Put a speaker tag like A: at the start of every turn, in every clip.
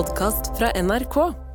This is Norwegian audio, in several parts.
A: podkast fra NRK.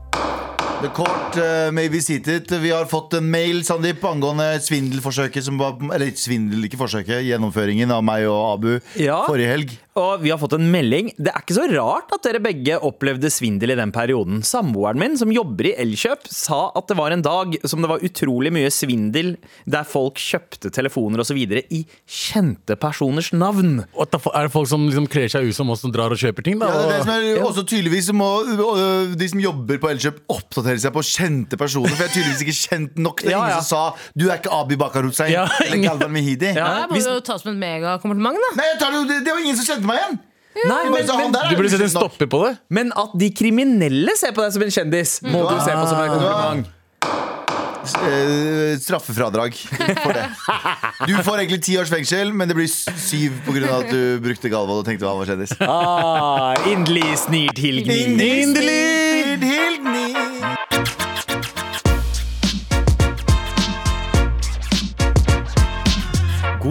B: The court uh, may be seated. Vi har fått en mail Sandeep, angående svindelforsøket som var, Eller ikke svindel, ikke forsøket. Gjennomføringen av meg og Abu
C: Ja.
B: forrige helg.
C: Og vi har fått en melding. Det er ikke så rart at dere begge opplevde svindel i den perioden. Samboeren min, som jobber i Elkjøp, sa at det var en dag som det var utrolig mye svindel, der folk kjøpte telefoner osv. i kjente personers navn.
D: Er det folk som liksom kler seg ut som oss som drar og kjøper ting? da?
B: Ja, det er det som er også tydeligvis må øh, De som jobber på Elkjøp, oppdatere seg på kjente personer. For jeg er tydeligvis ikke kjent nok. Det er
C: Ja,
B: ingen
C: ja.
B: som sa 'du er ikke Abi Bakar Hussein'
D: Ja,
B: eller Galvan Mehidi.
C: Ja.
E: Det må
C: Hvis-
E: jo tas som et megakompliment, da.
B: Nei, jeg tar det, det, var ingen som kjente meg igjen!
C: Nei, men, men,
B: der
D: Du burde sett en stopper på det.
C: men at de kriminelle ser på deg som en kjendis, må du se på som en kompliment.
B: Eh, straffefradrag for det. Du får egentlig ti års fengsel, men det blir syv pga. at du brukte Galvan og tenkte han var kjendis.
C: Ah, Inderlig snirtilgning.
B: Endelig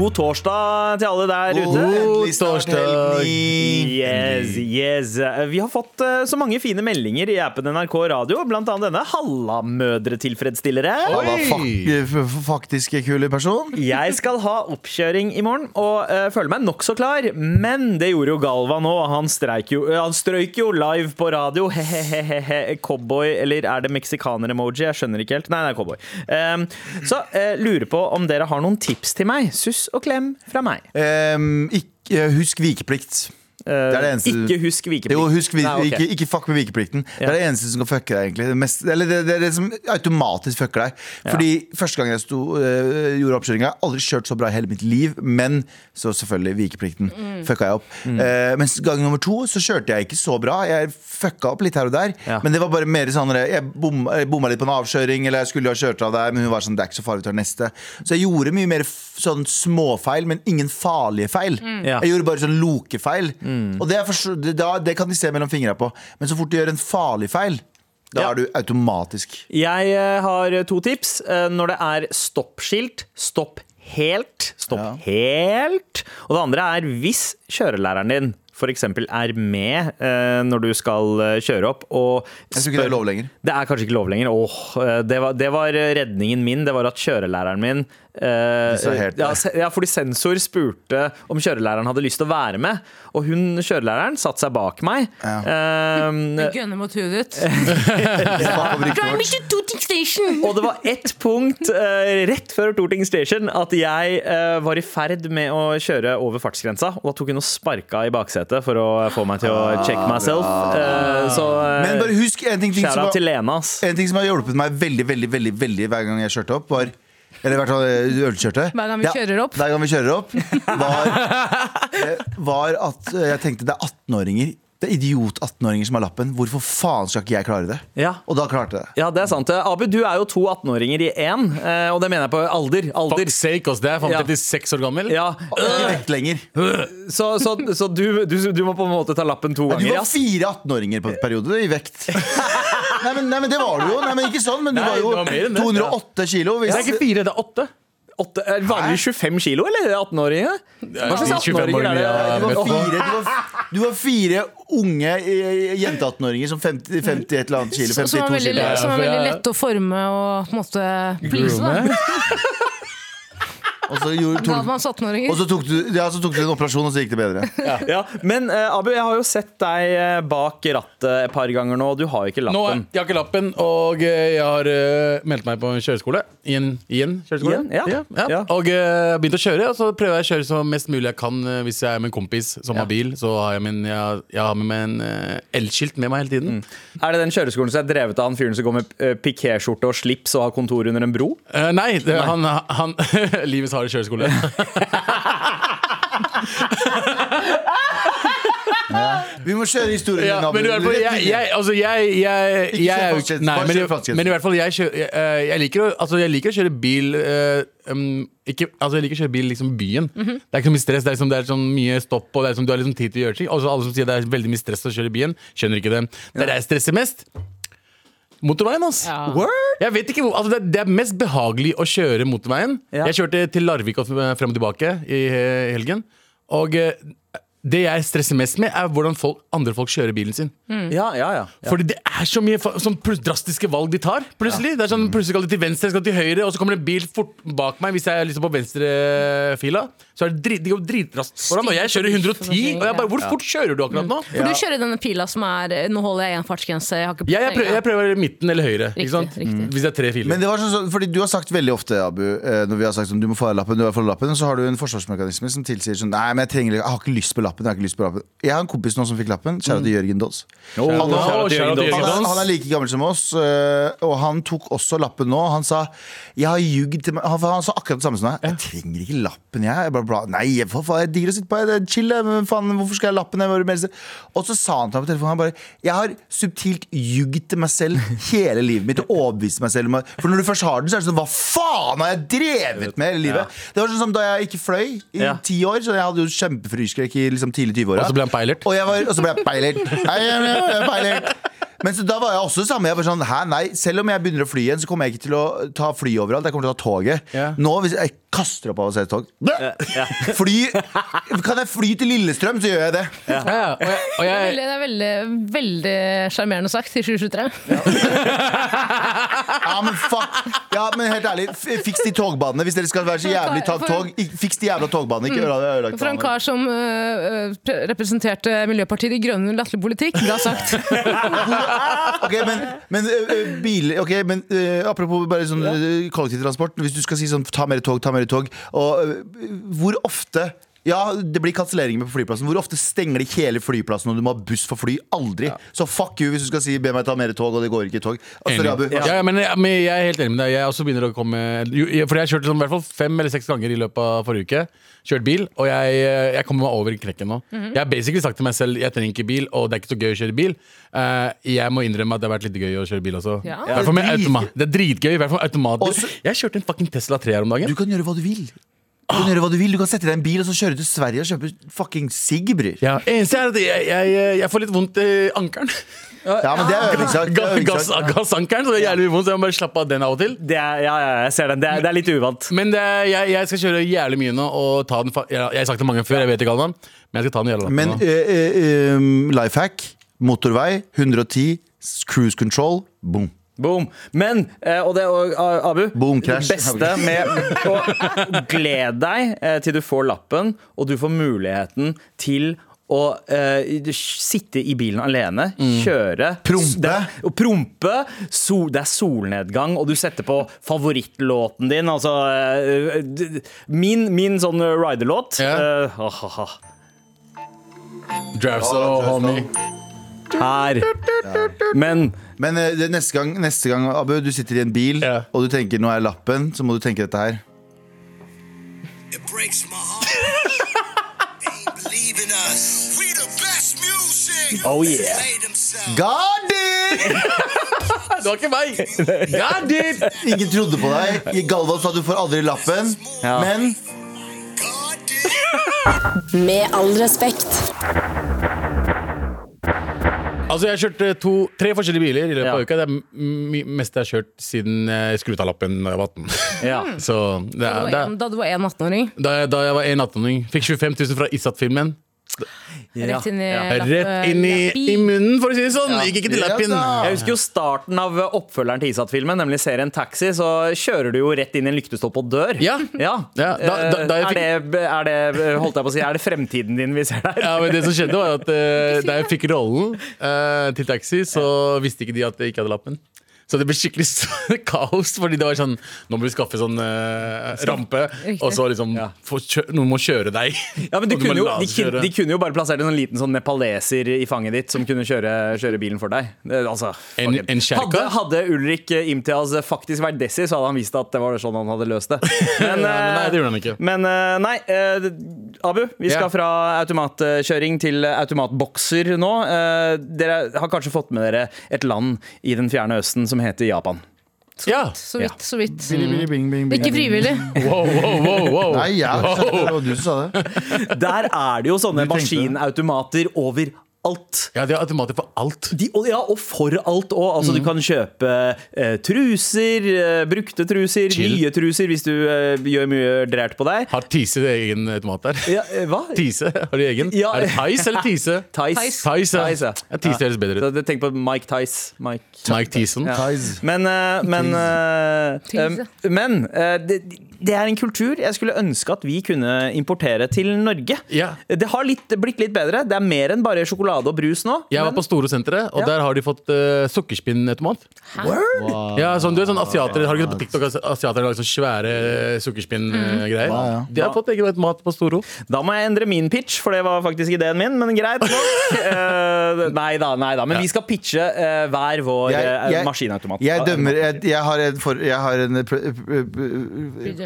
C: God torsdag til alle der ute.
B: God
D: torsdag.
C: Yes, yes. Vi har fått eh, så mange fine meldinger i appen NRK Radio, blant annet denne. Halla, mødretilfredsstillere.
D: Halla,
B: fak f- f- faktisk en kul person.
C: Jeg skal ha oppkjøring i morgen og uh, føler meg nokså klar, men det gjorde jo Galvan òg. Han, jo- eh, han strøyk jo live på radio. He-he-he. Cowboy, eller er det meksikaner-emoji? Jeg skjønner ikke helt. Nei, det er cowboy. Um, så uh, lurer på om dere har noen tips til meg. Suss og klem fra meg.
B: Um, ikke, husk vikeplikt.
C: Eh,
B: eneste-
C: Ikke husk vikeplikten.
B: Jo, husk, vi,
C: Nei, okay.
B: ikke, ikke fuck med vikeplikten. Det er det eneste som kan fucke deg. egentlig Det, mest, eller det, det er det som automatisk fucker deg. Fordi Første gang jeg sto, øh, gjorde oppkjøringa, aldri kjørt så bra i hele mitt liv. Men så selvfølgelig vikeplikten fucka jeg opp. Eh, mens gang nummer to så kjørte jeg ikke så bra. Jeg fucka opp litt her og der.
C: Ja.
B: Men det var bare mer sånn Jeg bom, bomma litt på en avkjøring, eller jeg skulle ha kjørt av der, men hun var sånn Det er ikke så farlig, vi tar neste. Så jeg gjorde mye mer sånn småfeil, men ingen farlige feil.
C: Ja.
B: Jeg gjorde bare sånn lokefeil. Og det, for, det, det kan de se mellom fingra på. Men så fort de gjør en farlig feil, da
C: Ja.
B: er du automatisk
C: Jeg eh, har to tips. Eh, Når det er stoppskilt, stopp helt. Stopp
B: Ja.
C: helt. Og det andre er hvis kjørelæreren din f.eks. er med eh, når du skal eh, kjøre opp og
B: Jeg tror ikke det er lov lenger.
C: Det er kanskje ikke lov lenger. Åh, eh, det, var, det var redningen min. Det var at kjørelæreren min eh, ja, ja, fordi sensor spurte om kjørelæreren hadde lyst til å være med. Og hun, kjørelæreren satte seg bak meg. Eh,
E: Gunner mot huet ditt.
C: Og det var ett punkt uh, rett før Torting Station at jeg uh, var i ferd med å kjøre over fartsgrensa. Og da tok hun og sparka i baksetet for å få meg til å check myself. Uh, så eh,
B: Men bare husk en ting, ting, som
C: shout-out til
B: har,
C: Lena,
B: en ting som har hjulpet meg veldig veldig, veldig, veldig hver gang jeg kjørte opp, var eller i hvert fall eh, ølkjørte.
E: Hver gang vi kjører opp.
B: Hver gang vi kjører opp, var, eh, var at eh, jeg tenkte det er 18-åringer. Det er idiot-18-åringer som har lappen. Hvorfor faen skal ikke jeg klare det?
C: Ja.
B: Og da klarte jeg det.
C: Ja, det er sant. Abid, Abu, du er jo to 18-åringer i én, og det mener jeg på alder. alder.
D: Fuck sake, ass. Det er faen
C: Ja.
D: år gammel.
C: Ja,
B: Ikke vekt lenger.
C: Så, så, så du, du, du må på en måte ta lappen to ganger.
B: Du
C: var
B: fire 18-åringer på en periode i vekt. Nei men, nei, men det var du jo. Nei, men ikke sånn, men du
D: Nei,
B: var
D: det var mer
B: jo
D: enn det.
B: 208 kilo. Hvis,
D: Det er ikke fire, det er åtte.
C: Åtte, er det vanligvis 25 kilo, eller 18-åringer? Hva slags 18-åringer er det?
D: Ja,
B: du, var fire, du, var, du var fire unge eh, jente-18-åringer som 50, 50 et eller annet kilo.
E: Som var
B: 52
E: veldig,
B: kilo.
E: som var veldig lett å forme og på en måte please. da.
B: Og så, gjorde, tok, og
E: 18-åringer.
B: så tok, du, ja, så tok du en operasjon, og så gikk det bedre.
C: Ja, men eh, Abu, jeg har jo sett deg eh, bak rattet et par ganger nå, og du har jo ikke
D: Nå,
C: lappen.
D: jeg har ikke lappen, og eh, jeg har eh, meldt meg på en kjøreskole. Igjen, en kjøreskole.
C: Igjen? Ja.
D: Ja.
C: Ja.
D: Og uh, begynt å kjøre, og så prøver jeg å kjøre så mest mulig jeg kan eh, hvis jeg er med en kompis som har bil. Så har jeg, min, jeg, jeg har med meg en eh, elskilt med meg hele tiden.
C: Er det den kjøreskolen som er drevet av han fyren som går med uh, pikéskjorte og slips og har kontor under en bro?
D: Eh, nei, det, han, han Livets harde kjøreskole.
B: Vi må kjøre historien
D: Ja, men i hvert fall, jeg, jeg, altså jeg, jeg,
B: Ikke
D: jeg, er
B: kjør
D: nei,
B: bare
D: men,
B: kjør
D: i- men i hvert fall, jeg, kjører, jeg, eh, jeg, liker å, altså jeg liker å kjøre bil eh, um, ikke, altså jeg liker å kjøre bil liksom i byen. Det er ikke så mye stress, det er, liksom, det er sånn mye stopp, og det er liksom, du har liksom tid til å gjøre ting. Og så alle som sier det er veldig mye stress å kjøre i byen, skjønner ikke det. Det Der jeg stresser mest Motorveien, ass.
E: Ja.
D: Jeg vet ikke hvor, altså det, er- det er mest behagelig å kjøre motorveien.
C: Ja.
D: Jeg kjørte til Larvik og frem og tilbake i eh, helgen. Og eh, det jeg stresser mest med, er hvordan folk, andre folk kjører bilen sin.
C: Ja, ja, ja. ja.
D: Fordi det er så mye sånn drastiske valg de tar. Plutselig Det er sånn, plutselig skal de til venstre, skal de til høyre, og så kommer det en bil fort bak meg hvis jeg er liksom på venstrefila. Så er det drit, de går dritraskt foran, og jeg kjører 110. Og jeg bare Hvor fort kjører du akkurat nå?
E: For du kjører denne pila som er Nå holder jeg én en fartsgrense. Jeg har ikke
D: Ja, jeg, prøver, jeg prøver midten eller høyre.
E: Riktig,
D: ikke sant?
E: riktig.
D: Hvis det er tre filer.
B: Men det var sånn, så- fordi Du har sagt veldig ofte Abu, eh, når vi har sagt sånn, du må få lappen, du lappen, så har du en forsvarsmekanisme som tilsier sånn Nei, men jeg trenger jeg har ikke lyst på lappen. Jeg har ikke lyst på lappen Jeg har en kompis nå som fikk lappen. Kjære til Jørgen Doss.
C: Oh,
B: Han
C: Jørgen
B: Han han er like gammel som oss, øh, og han tok også lappen nå. Han sa jeg har ljugd til meg Han, han sa akkurat det samme som meg. Jeg trenger ikke lappen, jeg. jeg bare, bla, nei, for faen, jeg digger å sitte på det er chill. Men faen, hvorfor skal jeg ha lappen? Jeg og så sa han til meg på telefonen han bare, Jeg har subtilt ljugd til meg selv hele livet mitt og overbevist meg selv. om For når du først har den, så er det sånn Hva faen har jeg drevet med hele livet? Det var sånn som da jeg ikke fløy i
C: Ja.
B: ti år, så jeg hadde jo kjempefryskrekk i liksom tidlig 20-åra.
D: Og så ble han peilert.
B: Og, jeg var, og så ble jeg peilert. Hei, jeg ble peilert. Men så da var jeg også det samme. Jeg var sånn, Hæ, nei, Selv om jeg begynner å fly igjen, så kommer jeg ikke til å ta fly overalt. Jeg kommer til å ta toget.
D: Ja.
B: Nå, hvis jeg kaster opp av å se et tog Fly Kan jeg fly til Lillestrøm, så gjør jeg det.
D: Ja, ja. Og jeg, og
E: Det
D: jeg,
E: det er veldig, veldig sjarmerende sagt i 2023.
B: Ja, men fuck Ja, men helt ærlig, fiks de togbanene. Hvis dere skal være så jævlig ta tog, fiks de jævla togbanene. Ikke ødelegg ødelegg
E: For en kar som øh, representerte Miljøpartiet De Grønne under latterlig politikk, bra sagt.
B: Ok, men, men uh, bil Ok, men uh, apropos bare sånn kollektivtransport Hvis du skal si sånn, ta mer tog, ta mer tog Og hvor ofte ja, det blir kanselleringer på flyplassen Hvor ofte stenger de hele flyplassen Og du må ha buss for fly? Aldri Så fuck you hvis du skal si Be meg ta mer tog Og det går ikke tog Altså, Abu
D: ja, ja, men, jeg- men jeg er helt enig med deg. Jeg også begynner å komme For jeg har kjørt sånn, i hvert fall fem eller seks ganger i løpet av forrige uke. Kjørt bil, og jeg, jeg kommer meg over knekken nå. Jeg har basically sagt til meg selv jeg trenger ikke bil, og det er ikke så gøy å kjøre bil. Uh, jeg må innrømme at det har vært litt gøy å kjøre bil også.
E: Ja.
D: I
B: Det er
D: er dritgøy. I hvert fall automat. Jeg kjørte en fucking Tesla 3 her om dagen.
B: Du kan gjøre hva du vil Du kan gjøre hva du vil Du kan sette deg i en bil Og så kjøre til Sverige Og kjøpe fucking sigg, bror
D: Ja, eneste er at jeg, jeg, jeg får litt vondt i ankelen.
B: Ja, men det er øvingssak Det
D: gass, Gass, så jævlig vondt, så jeg må bare slappe av den av og til.
C: Det er, ja, ja, jeg ser den. Det er, det er litt uvant.
D: Men det, er- jeg, jeg skal kjøre jævlig mye nå og ta den fa Jeg, jeg har sagt det mange før, jeg vet ikke, Galvan, men jeg skal ta den jævla
B: Men
D: nå.
B: uh, ø, ø, life Motorvei 110 Cruise control Boom
C: Boom. Men, eh, og det og, Abu,
B: Boom, crash.
C: det beste med å glede deg eh, til du får lappen, og du får muligheten til å uh, sitte i bilen alene, kjøre
B: Prompe.
C: det, Og prompe. sol, det er solnedgang, og du setter på favorittlåten din. Altså uh, min, min sånn riderlåt.
D: Ja.
C: eh, ah, ah, oh.
D: Drive homie.
C: her. Men
B: Men eh, det, neste, gang, neste gang, Abu, du sitter i en bil
D: Ja.
B: Og du tenker, nå er lappen Så må du tenke dette her
A: It breaks my heart. they ain't believing us. We the best music.
C: Oh, yeah.
A: Play themselves.
B: God damn!
D: Det var ikke meg! God damn!
B: Ingen trodde på deg Galvan sa du får aldri lappen
C: Ja.
B: Men
A: God did.
F: Med all respekt.
D: Altså, jeg har kjørt eh, to, tre forskjellige biler i løpet av uka. Det er meste jeg har kjørt siden jeg skrudde av lappen da jeg var 18.
C: ja.
D: Så det
E: Da du var en- Da du var en 18-åring.
D: da, da jeg var 1,18-åring, fikk 25 000 fra Isat-filmen.
E: Rett inn i
C: Ja.
D: Rett inn i, i munnen, for å si det sånn! Gikk ikke til lappen.
C: Jeg husker jo starten av oppfølgeren til Isat-filmen, nemlig serien Taxi. Så kjører du jo rett inn i en lyktestolpe og dør.
D: Ja.
C: Ja.
D: Ja, da- da- da jeg
C: er, det, er det Holdt jeg på å si Er det fremtiden din vi ser der?
D: Ja, men det som skjedde var at uh, Da jeg fikk rollen uh, til taxi, så visste ikke de at jeg ikke hadde lappen. Så det ble skikkelig kaos, fordi det var sånn Nå må vi skaffe sånn uh, rampe, og så liksom
C: Ja.
D: få kjø Noen må kjøre deg.
C: Ja, men de kunne, jo, de,
D: kunne,
C: de kunne jo bare plassert en sånn liten sånn nepaleser i fanget ditt som kunne kjøre, kjøre bilen for deg. Det, altså,
D: En- en
C: hadde, hadde Ulrik eh, Imtiaz faktisk vært Desi, så hadde han vist at det var sånn han hadde løst det. Men,
D: Nei, men nei, det gjorde han ikke.
C: Men eh, nei, uh, Abu, vi skal
D: yeah.
C: fra automatkjøring til automatbokser nå. Uh, Dere har kanskje fått med dere et land i den fjerne østen som heter Japan.
D: Ja.
E: Så vidt, så vidt.
B: Bing, bing, bing, bing.
E: Ikke frivillig.
D: Wow, wow, wow, wow.
B: Nei, ja, det var du som sa det
C: Der er det jo sånne maskinautomater over alt.
D: Ja, de har automater for alt.
C: De, og, ja, og for alt òg. Altså,
D: Mm.
C: Du kan kjøpe eh, truser, eh, brukte truser,
D: Chill.
C: nye truser hvis du eh, gjør mye drært på deg.
D: Har Tise egen automat der?
C: Ja, eh, hva?
D: Tise, har de egen?
C: Ja.
D: Er det Tice eller Tise?
C: Tice.
D: Tice, ja.
C: Ja.
D: Ja, Tise høres bedre ut.
C: Så Tenk på Mike Tice. Mike.
D: Mike Tison.
C: Ja. Men, eh, men, eh, eh, men eh, det, er en kultur jeg skulle ønske at vi kunne importere til Norge.
D: Ja.
C: Det har litt, blitt litt bedre. Det er mer enn bare sjokolade og brus nå.
D: Jeg var
C: men-
D: på Store-senteret, og
C: Ja.
D: der har de fått uh, sukkerspinnautomat.
B: Wow.
D: Ja, sånn, du vet sånn asiater, Har du ikke sett på TikTok at asiater har sånn svære sukkerspinngreier?
B: Ja, ja.
D: De har fått egen automat på Storo.
C: Da må jeg endre min pitch, for det var faktisk ideen min. Men greit nok. uh, nei da, nei da. Men vi skal pitche uh, hver vår
B: Jeg-
C: eh,
B: jeg-
C: maskinautomat.
B: Jeg dømmer Jeg, jeg har en for, Jeg har en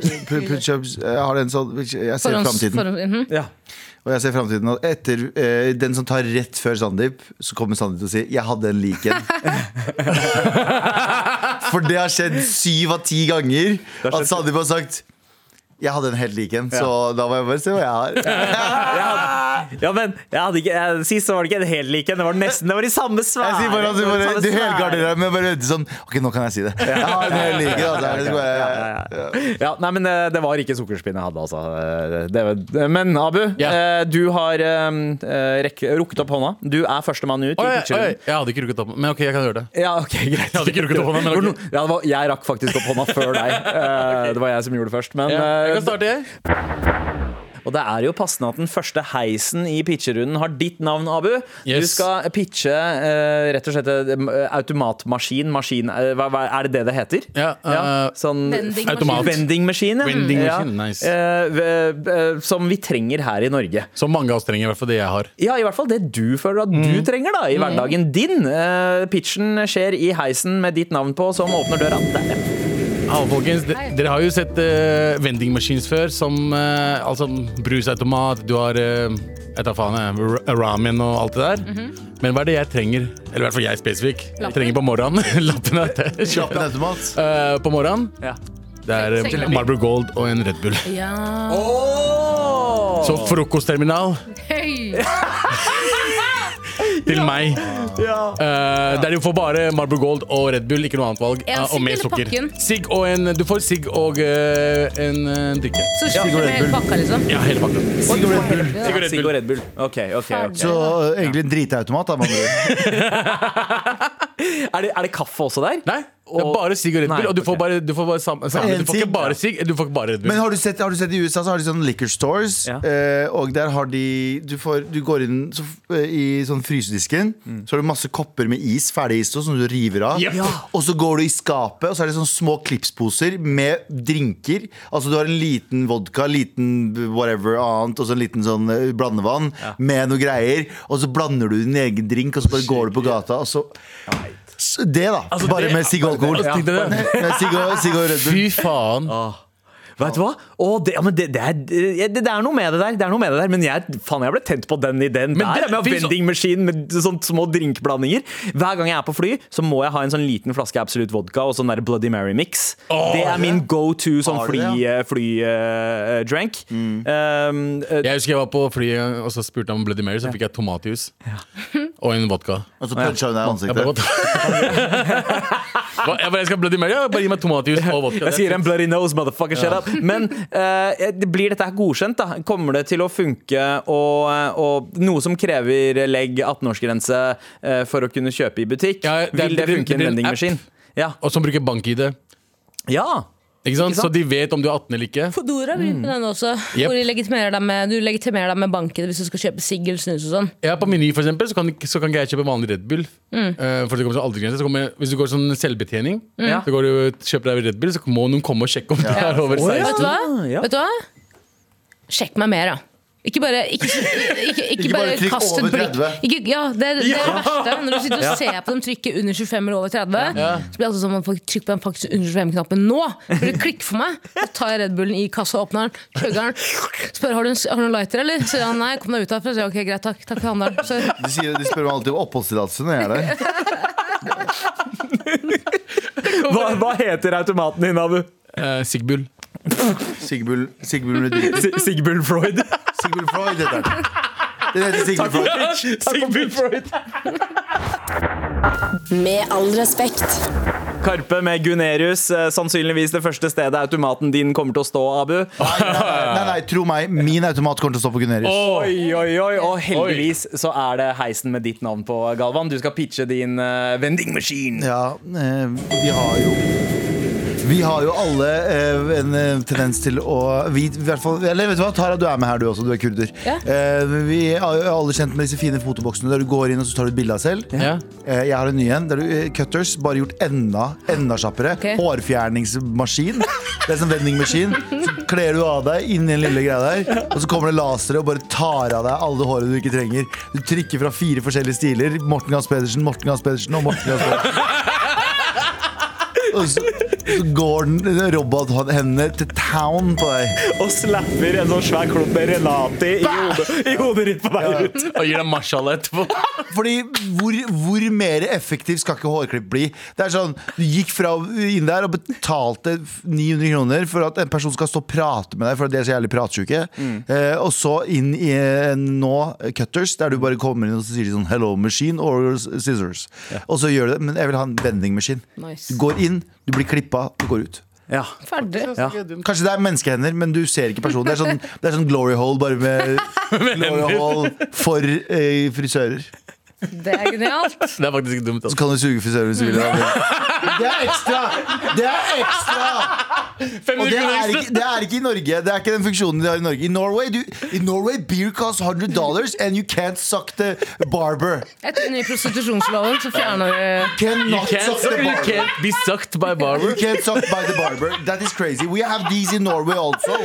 B: Jeg har den sånn Jeg ser framtiden.
E: mhm.
C: Ja.
B: Og jeg ser fremtiden Og etter eh, den som tar rett før Sandeep, så kommer Sandeep til å si 'jeg hadde en lik en'. For det har skjedd syv av ti ganger at Sandeep har sagt 'jeg hadde en helt lik en', så da må jeg bare se hva jeg har.
C: Jeg hadde, ja, men jeg hadde ikke, jeg, Sist var det ikke en helt lik en. Det var nesten Det var de samme svære.
B: Jeg sier bare Du, bare, du helgarderer deg med bare sånn Ok, nå kan jeg si det. Jeg har en hel like. Altså, bare-
C: Ja, nei, men eh, det var ikke sukkerspinn jeg hadde, altså. Det, Det, men Abu,
D: Ja.
C: eh, du har eh, rekk, rukket opp hånda. Du er førstemann ut. i
D: Oi, oi, jeg hadde ikke rukket opp, men ok, jeg kan gjøre det.
C: Ja, ok, greit.
D: Jeg hadde ikke rukket opp hånda, men
C: okay. ja, det var, Jeg rakk faktisk opp hånda før deg. Eh, Det var jeg som gjorde det først. Men,
D: Ja, jeg kan
C: eh,
D: starte, jeg.
C: Og det er jo passende at den første heisen i pitcherunden har ditt navn, Abu. Du skal pitche uh, rett og slett eh, automatmaskin. Maskin, uh, hva, hva, er det det det heter?
D: Ja, eh,
C: sånn
E: Vending
D: Automat.
C: Vending machine. ja.
D: Vending
C: Ja.
D: nice.
C: Eh, eh, som vi trenger her i Norge.
D: Som mange av oss trenger, i hvert fall det jeg har.
C: Ja, i hvert fall det du føler at
D: Mm.
C: du trenger da i hverdagen din. Eh, pitchen skjer i heisen med ditt navn på, som åpner døra. Der.
D: Ja, folkens,
E: dere,
D: Dere har jo sett uh, vending machines før, som uh, altså brusautomat, du har uh, etter faen, ramen og alt det der. Men hva er det jeg trenger? Eller i hvert fall jeg spesifikk. Jeg trenger på morgenen. Lappen er det.
B: Kjappen automat.
D: Eh, på morgenen.
C: Ja.
D: Det er
E: uh,
D: Marble Gold og en Red Bull.
E: Ja.
D: Så frokostterminal
E: Hei!
D: til meg.
C: Ja.
D: Uh, der du får bare Marble Gold og Red Bull, ikke noe annet valg. Eh, og
E: mer
D: sukker. Sigg og en Du får sigg og uh, en eh, drikke.
E: Så du hele pakka, liksom?
D: Ja, hele pakka.
B: Sigg og Red Bull.
D: Sig og Red
C: Bull.
D: Bull.
C: og Red Bull. Ok, ok, okay.
B: Så uh, egentlig en driteautomat. Da.
C: Er det, er det kaffe også der?
D: Nei, det er bare sigg og Red
C: Nei,
D: Og du får bare, du får bare sam samme. Du får ikke bare
B: sig
D: sigg, du får ikke bare Red Bull.
B: Men har du, sett, har du sett i USA så har de sånne liquor stores,
C: Ja.
B: eh, og der har de Du, får, du går inn så, eh, i sånn frysedisken, så har du masse kopper med is, ferdig is som du river av.
D: Yep. Ja.
B: Og så går du i skapet, og så er det sånne små klipsposer med drinker. Altså du har en liten vodka, liten whatever annet, og så en liten sånn blandevann blandevann med noe greier. Og så blander du din egen drink, og så bare går du på gata, og så Så Det, da. bare
D: det-
B: med sigg og alkohol.
D: Altså, deg det.
B: Med sigg og, og
D: Fy faen.
C: Vet du hva? Å, det, ja, men det, det, er, det, det er noe med det der. Det er noe med det der Men jeg, faen, jeg ble tent på den ideen
D: Men
C: der.
D: det
C: Med vendingmaskin med sånne små drinkblandinger. Hver gang jeg er på fly, så må jeg ha en sånn liten flaske Absolute Vodka og sånn der Bloody Mary-mix.
D: Oh,
C: det er min go to sånn fly-drank. Fly, eh, drank. Um, uh,
D: Jeg husker jeg var på flyet og så spurte jeg om Bloody Mary, så fikk jeg tomatjus. Og en vodka.
B: Og så puncha hun deg i ansiktet.
D: Jeg bare, jeg skal Bloody Mary, ja, bare gi meg tomatjus og vodka.
C: Jeg sier en bloody nose, motherfucker, shut up. Men uh, blir dette her godkjent? da? Kommer det til å funke og, og noe som krever legg 18-årsgrense uh, for å kunne kjøpe i butikk?
D: Ja, det
C: Vil det funke i en vendingmaskin? Ja.
D: Og som bruker bank-ID.
C: ja.
D: Ikke sant?
C: Ikke sant?
D: Så de vet om du er 18 eller ikke.
E: Fodora begynte mm. den også.
D: Yep.
E: Hvor de legitimerer deg med, du legitimerer deg med banken hvis du skal kjøpe sigg eller snus og sånn.
D: Ja, På Meny for eksempel, så kan, så kan ikke jeg kjøpe vanlig Red Bull.
E: Mm.
D: Uh, for det kommer så aldersgrense. Så kommer, hvis du går sånn selvbetjening,
C: mm.
D: så går du kjøper deg Red Bull, så må noen komme og sjekke om du er over
C: Å, ja.
D: 16.
E: Vet du hva?
C: ja.
E: Vet du hva? Sjekk meg mer, da. Ikke bare, ikke, ikke, ikke,
B: Ikke bare
E: bare
B: trykk
E: kast et
B: over
E: blikk.
B: 30.
E: Ikke, ja, det, det er det verste. Når du sitter og ser på dem trykke under 25 eller over 30, så blir det altså sånn at man får trykk på den faktisk under 25-knappen nå. For det klikker for meg. Så tar jeg Red Bullen i kassa, åpner den, chugger den, spør har du en, har du en lighter, eller? Så sier han nei, kom deg ut herfra. Så sier ok, greit, takk, takk for handelen. Så
B: De, sier, de spør meg alltid om oppholdstillatelse når jeg er der.
C: Hva, hva heter automaten din, Abu?
D: Uh, Sigbull.
B: Sigbjørn med
C: Sigmund Freud.
B: Sigbjørn Freud heter den. Den heter Sigmund Freud.
C: Sigmund Freud.
F: Med all respekt.
C: Karpe med Gunerius. eh, Sannsynligvis det første stedet automaten din kommer til å stå, Abu.
B: Nei, nei, tro meg, min automat kommer til å stå på Gunerius.
C: Oi, oi, oi, Og heldigvis så er det heisen med ditt navn på, Galvan. Du skal pitche din uh, vending machine.
B: Ja, eh, vi har jo vi har jo alle eh, en eh, tendens til å vi, i hvert fall, Eller vet du hva, Tara, du er med her du også, du er kurder.
E: Ja.
B: Eh, vi er jo alle kjent med disse fine fotoboksene der du går inn og så tar du et bilde av selv.
D: Ja.
B: Eh, jeg har en ny en. Der du, eh, cutters, bare gjort enda, enda kjappere.
E: Okay.
B: Hårfjerningsmaskin. Det er som vendingmaskin. Så kler du av deg inn i den lille greia der, og så kommer det lasere og bare tar av deg alle hårene håret du ikke trenger. Du trykker fra fire forskjellige stiler. Morten Gahns Pedersen, Morten Gahns Pedersen og Morten Gahns Pedersen. Og så, så går den robothendene til town på deg.
C: Og slapper en sånn svær klump med Renati i hodet, i hodet ditt på vei ut.
D: Og gir deg marsjal etterpå.
B: Fordi hvor, hvor mer effektiv skal ikke hårklipp bli? Det er sånn, Du gikk fra inn der og betalte 900 kroner for at en person skal stå og prate med deg, for de er så jævlig pratsjuke. Eh, og så inn i eh, nå Cutters, der du bare kommer inn og så sier de sånn 'hello machine' or scissors. Og så gjør du det, men jeg vil ha en vendingmaskin.
E: Nice.
B: Du går inn, du blir klippa, og går ut.
C: Ja.
E: Ferdig.
B: Kanskje det er menneskehender, men du ser ikke personen. Det er sånn, det er sånn glory hole, bare med glory hole for eh, frisører.
E: Det er genialt.
D: Det er faktisk dumt.
B: Så kan du suge frisøren hvis du vil. Det er ekstra! Det er ekstra! Og det er, ikke, det er ikke i Norge. Det er ikke den funksjonen de har i Norge. I Norway, du, i Norway beer costs 100 dollars, and you can't suck the barber.
E: Etter den nye prostitusjonsloven så fjerner vi
B: Cannot
D: Can't,
B: suck the
D: you
B: barber.
D: can't be sucked by barber.
B: You can't suck by the barber. That is crazy. We have these in Norway also.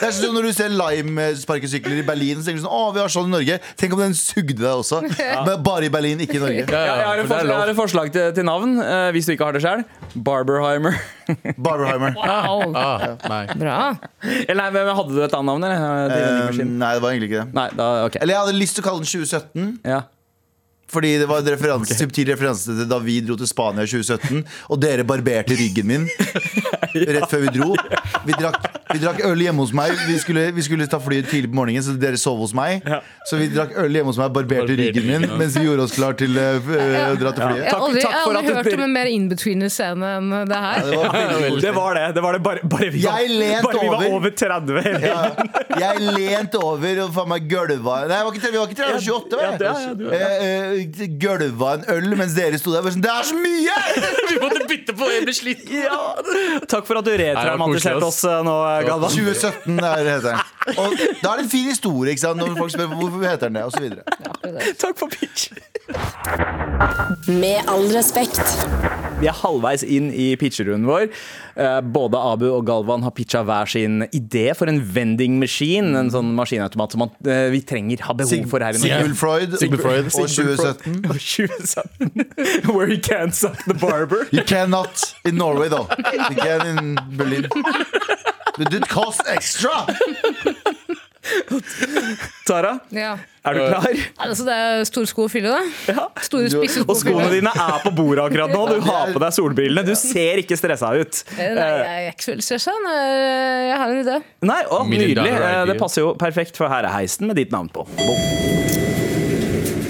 B: Det er sånn Når du ser Lime-sparkesykler i Berlin, så tenker du sånn Å, vi har sånn i Norge. Tenk om den sugde deg også. Men bare i Berlin, ikke i Norge.
D: Ja,
C: Ja, jeg, har et
D: for
C: forslag, jeg har et forslag til, til navn, uh, hvis du ikke har det sjøl. Barberheimer.
B: Barberheimer.
E: Wow,
D: Ah, nei.
E: bra.
C: Eller nei, Hadde du et annet navn? Eller?
B: Eh, nei, det var egentlig ikke det.
C: Nei, da, okay.
B: Eller jeg hadde lyst til å kalle den 2017.
C: ja.
B: Fordi det var en referanse, subtil referanse til da vi dro til Spania i 2017, og dere barberte ryggen min rett før vi dro. Vi drakk, vi drakk øl hjemme hos meg. Vi skulle, vi skulle ta flyet tidlig på morgenen, så dere sov hos meg. Så vi drakk øl hjemme hos meg, barberte
D: Barberte
B: ryggen min mens vi gjorde oss klar til uh, å dra til flyet.
E: Jeg har
C: Takk-
E: aldri, jeg har aldri hørt om en mer in-betweener-scene enn det her.
B: Det var
C: Det var det. Det var det bare, bare, vi, var,
B: lent
C: bare vi var
B: over.
C: over 30. hele
B: Ja, jeg lente over og faen meg gølva Nei, var ikke, vi var ikke 30, vi var 28. var jeg.
C: Ja, ja,
B: Eh, Gølva en øl mens dere sto der. Sånn, det er så mye!
D: Vi måtte bytte på, jeg ble sliten.
C: Takk for at du retraumatiserte oss nå, Galvan.
B: 2017 er, heter den. Og da er det en fin historie ikke sant? når folk spør hvorfor heter den det. osv. så.
C: Takk for pitch.
F: Med all respekt.
C: Vi er halvveis inn i pitcherunden vår. Eh, Både Abu og Galvan har pitcha hver sin idé for en vending machine. En sånn maskinautomat som man, eh, vi trenger, har behov for her i Norge.
B: Sigmund Freud,
D: Sigmund Freud.
B: og 2017.
C: Og 2017. Where you can't suck the barber.
B: You cannot in Norway, though. You can in Berlin. But it costs extra!
C: Tara,
E: Ja.
C: er du klar?
E: Altså, det er store sko å fylle, da.
C: Ja.
E: Store, spisse sko
C: Og
E: å
C: skoene
E: fylle.
C: dine er på bordet akkurat nå. Du har på deg solbrillene. Du ser ikke stressa ut.
E: Eh, Nei, jeg er ikke så veldig stressa. Jeg har en idé.
C: Nei, å,
D: Million
C: Nydelig.
D: dollar
C: Eh,
D: idea.
C: Det passer jo perfekt, for her er heisen med ditt navn på.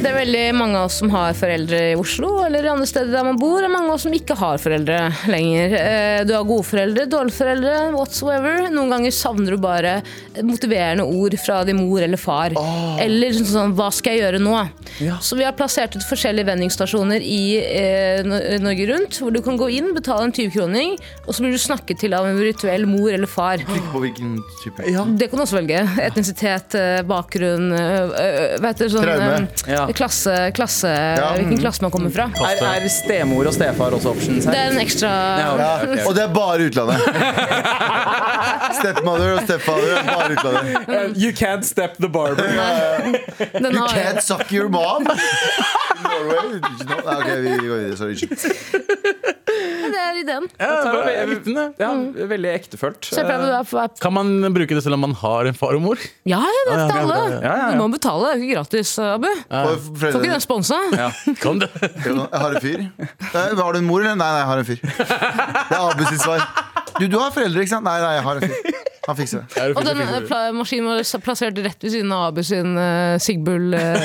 E: Det er veldig mange av oss som har foreldre i Oslo eller andre steder der man bor. Er mange av oss som ikke har foreldre lenger. Eh, Du har gode foreldre, dårlige foreldre, whatsoever. Noen ganger savner du bare motiverende ord fra din mor eller far. Eller sånn, sånn Hva skal jeg gjøre nå?
C: Ja.
E: Så vi har plassert ut forskjellige vendingsstasjoner i eh, Norge rundt, hvor du kan gå inn, betale en 20-kroning, og så blir du snakket til av en virtuell mor eller far.
B: Klikk på hvilken type.
E: Det kan du også velge. Etnisitet, eh, bakgrunn, øh, øh, vet du, sånn,
B: Traume.
C: Ja.
E: klasse, klasse
B: Ja.
E: hvilken klasse man kommer fra.
C: Er, er stemor og stefar også options
E: Det er en ekstra
C: Ja,
B: Ja,
C: ok, ok.
B: og det er bare utlandet. Stepmother og stepfather er bare utlandet.
C: You can't step the barber.
B: You can't suck your mom! Norway? Nei, Ok, vi går videre. Sorry.
E: det er ideen.
C: Ja, det
D: er
C: var-
D: likte den, jeg.
C: ja, veldig ektefølt.
E: Være
D: Kan man bruke det selv om man har en far og mor?
E: Ja, det er til alle.
D: ja,
C: ja, ja.
E: Du må betale, det er ikke gratis, Abu.
B: Og
E: Får ikke den sponsa.
D: Det?
B: Jeg har en fyr. Har du en mor, eller? Nei, nei, jeg har en fyr. Det er Abu sitt svar. Du, du har foreldre, ikke sant? Nei, nei, jeg har en fyr. Han fikser det.
E: Og den eh,
D: det?
E: maskinen var plassert rett ved siden av Abu sin uh, Sigbull. Uh,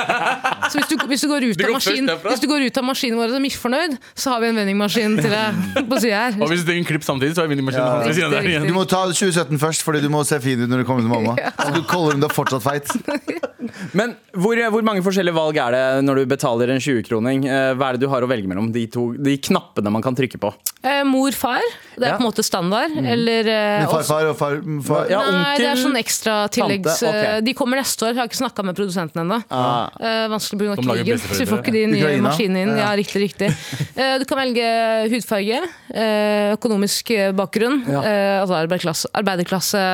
E: så hvis du, hvis, du går ut
D: Du
E: av maskin, hvis du går ut av maskinen vår og er misfornøyd, så har vi en vendingmaskin til deg på sida her.
D: Og hvis du er en klipp samtidig, så er vendingmaskinen
B: Ja.
D: der
E: Riktig,
D: igjen.
B: Du må ta 2017 først, fordi du må se fin ut når du kommer til mamma. Så du kaller hun deg fortsatt feit.
C: Men hvor, hvor mange forskjellige valg er det når du betaler en 20-kroning? Eh, Hva er det du har å velge mellom? De, to, de knappene man kan trykke på.
E: Eh, mor, far. Det er
C: Ja.
E: på en måte standard. Eller eh,
B: farfar og far, far
C: Ja,
E: Nei, det er sånn ekstra tilleggs...
C: Okay.
E: eh, De kommer neste år. Jeg har ikke snakka med produsenten ennå.
C: Ah.
E: Eh, vanskelig pga. Krigen. Så vi får ikke de nye
B: Ukraina.
E: maskinene inn. Ja, riktig, riktig. Eh, du kan velge hudfarge, eh, økonomisk eh, bakgrunn,
C: Ja.
E: altså arbeiderklasse,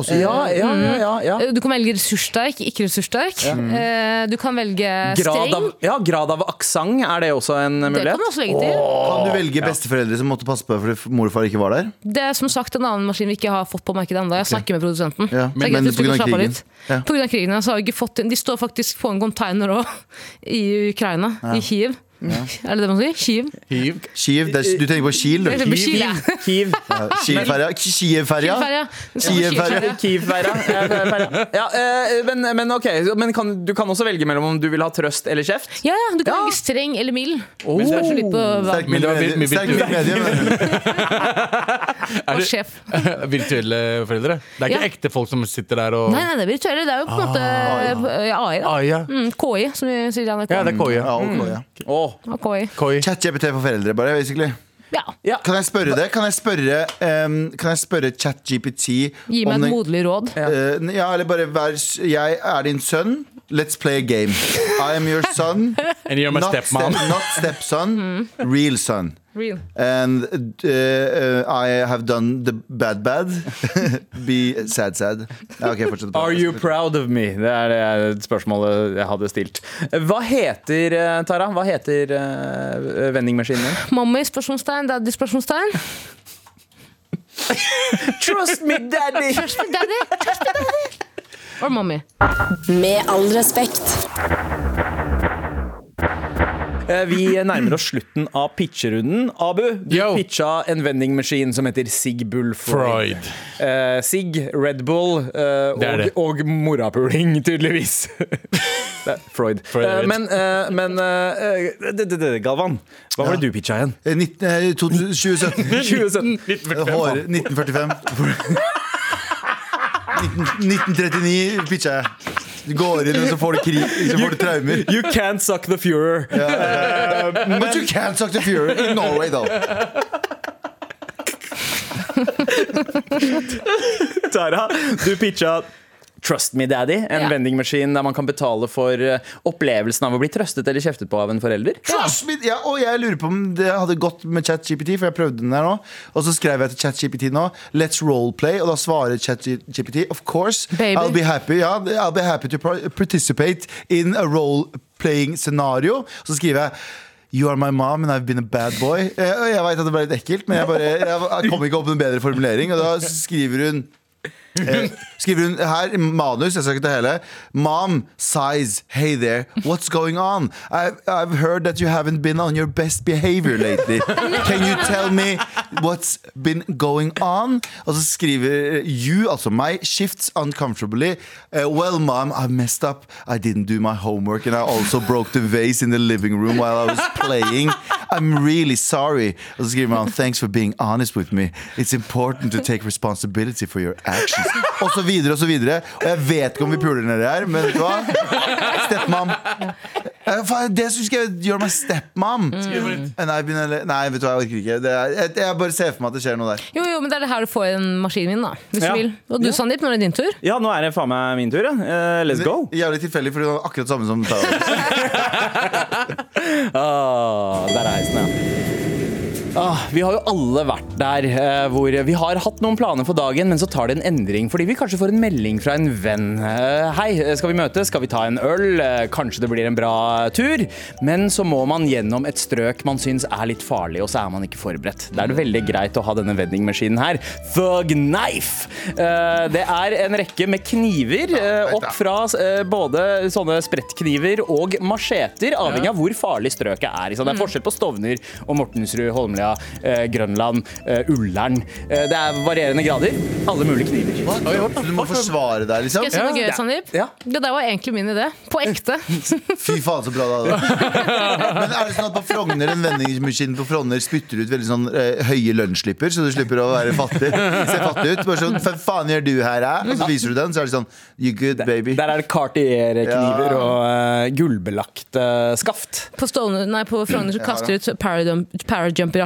B: Også,
C: Ja, ja, ja, ja, ja.
E: Du kan velge ressurssterk, ikke ressurssterk. Eh, Du kan velge
C: Grad
E: streng.
C: av, ja, grad av aksent, er det også en mulighet?
E: Det kan du også legge til.
B: Kan du velge besteforeldre som måtte passe på deg fordi mor og far ikke var der?
E: Det er som sagt en annen maskin vi ikke har fått på markedet ennå. Jeg snakker med produsenten.
B: Ja, men av krigen. Ja.
E: På grunn av krigen så har vi ikke fått inn De står faktisk på en container òg, i Ukraina. I Kiev. Er det det man sier? Kiv
D: Hiv.
B: Kiv det er, du tenker på Kiel, du?
E: Jeg tenker på.
C: Kiev.
B: Ja, Kiel-ferja? Kiel-ferja?
E: Kiel-ferja.
B: Kiel-ferja.
C: Ja, eh, men, men ok, men kan, du kan også velge mellom om du vil ha trøst eller kjeft?
E: Ja, ja, du kan
C: Ja.
E: velge streng eller mild.
C: Oh.
E: Det jo litt på hva
B: Sterk
D: Men det var
B: sterk medium.
E: og sjef.
D: Virtuelle foreldre. Det er ikke
E: Ja.
D: ekte folk som sitter der og
E: Nei, nei, det er virtuelle. Det er jo på en måte ja, AI. Da.
D: Ah, ja.
E: Mm, KI, som vi sier i NRK.
D: ja, det er KI.
B: Ja, ok, ja.
C: Åh.
E: KI.
D: KI.
B: Chat-GPT for foreldre, bare, basically.
E: Ja.
C: Ja.
B: Kan jeg spørre det? Kan jeg spørre, um, kan jeg spørre ChatGPT
E: Gi meg
B: om
E: et moderlig råd.
B: Uh, ja, eller bare vær Jeg er din sønn. Let's play a game. I am your son.
D: And you're my
B: not,
D: stepmom.
B: step, not stepson, real son.
E: Real.
B: And uh, uh, I have done the bad bad. Be sad sad. Okay.
C: Are you proud of me? Det er det spørsmålet jeg hadde stilt. Hva heter, eh, Tara? Hva heter uh, vendingmaskinen din?
E: Mommy? Spørsmålstegn. Daddy? Spørsmålstegn.
C: Trust me, daddy!
E: Trust me, daddy. Trust me, daddy. Or mommy.
F: Med all respekt.
C: Eh, Vi nærmer oss slutten av pitcherunden. Abu, du
D: Yo.
C: pitcha en vendingmaskin som heter Sig Bull Freud.
D: Freud.
C: Eh, Sig, Red Bull eh,
D: Det er
C: og,
D: det.
C: og morapuling, tydeligvis. Freud.
D: Freud,
C: men eh, men eh, det- det- det- Galvan, hva var det du pitcha igjen?
B: Eh, 19, 2017.
C: 2017. 1945.
B: Hår, 1945. 19, 1939 pitcha jeg. Du går inn, og så får du krig, så får du traumer.
C: You can't suck the Führer.
B: But you can't suck the Fuhrer in Norway, though.
C: Tara, du pitcha Trust Me Daddy, en
E: Ja.
C: vendingmaskin der man kan betale for eh, opplevelsen av å bli trøstet eller kjeftet på av en forelder.
B: Trust me! Ja, og jeg lurer på om det hadde gått med ChatGPT, for jeg prøvde den der nå. Og så skrev jeg til ChatGPT nå Let's roleplay, og da svarer ChatGPT Of course,
E: Baby.
B: I'll be happy ja, I'll be happy to participate in a role-playing scenario. Så skriver jeg You are my mom and I've been a bad boy. Jeg, Jeg vet at det ble litt ekkelt, men jeg, bare, jeg, jeg kom ikke opp med en bedre formulering. Og da skriver hun Eh, skriver hun her manus, jeg skal ikke ta hele Mom sighs, hey there, what's going on? I've, I've heard that you haven't been on your best behavior lately. Can you tell me what's been going on? Og så skriver you, altså meg, shifts uncomfortably. Uh, well, mom, I messed up. I didn't do my homework and I also broke the vase in the living room while I was playing. I'm really sorry. Og så skriver man thanks for being honest with me. It's important to take responsibility for your actions. Og så videre og så videre. Og jeg vet ikke om vi puler nedi her, men vet du hva? Stepmom. Eh, Det syns jeg gjør meg stepmom. And I've Nei, vet du hva, jeg orker ikke. Det er, jeg, jeg bare ser for meg at det skjer noe der.
E: Jo, jo, men det er det her du får i den maskinen min, da. Hvis
C: Ja.
E: du vil. Og du, Sandeep, nå er det din tur?
C: Ja, nå er det faen meg min tur. Ja. Uh, let's go.
B: Jævlig tilfeldig, for du har akkurat samme som Tara.
C: Ah, der er heisen, ja. Ah, vi har jo alle vært der eh, hvor vi har hatt noen planer for dagen, men så tar det en endring fordi vi kanskje får en melding fra en venn. Eh, Hei, skal vi møtes? Skal vi ta en øl? Eh, Kanskje det blir en bra tur? Men så må man gjennom et strøk man syns er litt farlig, og så er man ikke forberedt. Da er det veldig greit å ha denne vendingmaskinen her. Thug Knife! Eh, Det er en rekke med kniver eh, opp fra eh, både sånne sprettkniver og macheter, avhengig av hvor farlig strøket er. Så det er forskjell på Stovner og Mortensrud Holmlia eh, Grønland, eh, Ullern. Eh, det er varierende grader. Alle mulige kniver.
B: Hva? du må forsvare deg, liksom?
E: Skal jeg si noe gøy, Sandeep?
C: Ja.
E: Det der var egentlig min idé. På ekte.
B: Fy faen, så bra det hadde vært. Men er det sånn at på Frogner en vendingsmaskin på Frogner spytter ut veldig sånn eh, høye lønnslipper, så du slipper å være fattig? Se fattig ut. Bare sånn, Hva faen gjør du her, hæ? Og så viser du den, så er det sånn You good, baby.
C: Der er det Cartier-kniver
B: Ja.
C: og eh, gullbelagt eh, skaft.
E: På, Stående, nei, på Frogner så kaster de ut paradum-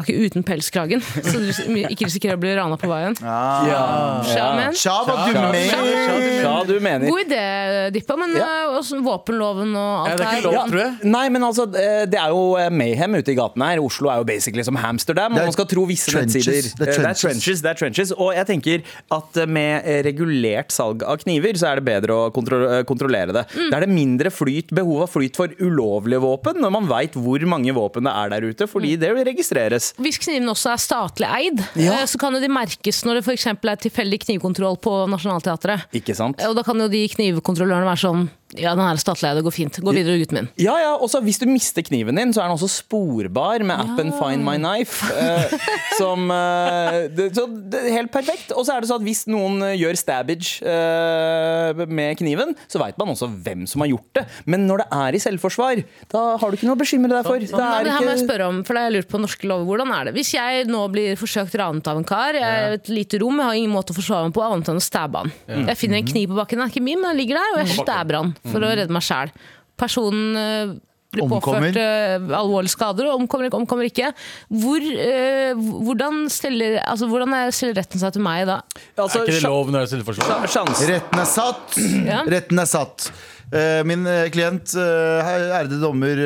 E: parajumperjakke uten pelskragen. Så du ikke risikerer å bli rana på veien. Ja. men.
B: Sja, hva du mener?
C: Du mener.
E: God idé, Dippa, men
C: Ja.
E: eh, også våpenloven og
D: Ja,
E: alt
D: det er
E: her.
D: ikke lov, tror jeg.
C: Nei, men altså, det er jo eh, mayhem ute i gatene her. Oslo er jo basically som Hamsterdam. Og
B: Det er
C: man skal tro visse nettsider.
B: Det er
C: Eh, Det
B: trenches.
C: Det er trenches. Og jeg tenker at med regulert salg av kniver, så er det bedre å kontro kontrollere det. Da er det mindre flyt, behov av flyt for ulovlige våpen, når man veit hvor mange våpen det er der ute, fordi det registreres.
E: Hvis knivene også er statlig eid,
C: Ja.
E: eh, så kan jo de merkes når det f.eks. er tilfeldig knivkontroll på Nationaltheatret.
C: Ikke sant?
E: Og da kan jo de knivkontrollørene være sånn Ja, den er statlig det går fint. Gå videre, gutten min.
C: Ja, ja, også Hvis du mister kniven din, så er den også sporbar med appen Find My Knife. eh, som eh, det, så det er Helt perfekt. Og så er det sånn at hvis noen gjør stabbage eh, med kniven, så veit man også hvem som har gjort det. Men når det er i selvforsvar, da har du ikke noe å bekymre deg for. Det
E: Nei,
C: er
E: men her må jeg spørre om, for det har jeg lurt på norske lover. Hvordan er det? Hvis jeg nå blir forsøkt ranet av en kar, jeg er et lite rom, jeg har ingen måte å forsvare meg på annet enn å stabbe han. Jeg finner en kniv på bakken, den er ikke min, men den ligger der, og jeg stabber han for å redde meg sjæl. Personen eh, blir
B: Omkommer.
E: påført uh, alvorlige skader og omkommer ikke, omkommer ikke. Hvor, uh, hvordan, stiller, altså, hvordan er- stiller retten seg til meg da?
C: Altså,
D: Er ikke det lov når det er selvforsvar?
B: Retten er satt.
E: Ja.
B: Retten er satt. Uh, Min klient, ærede dommer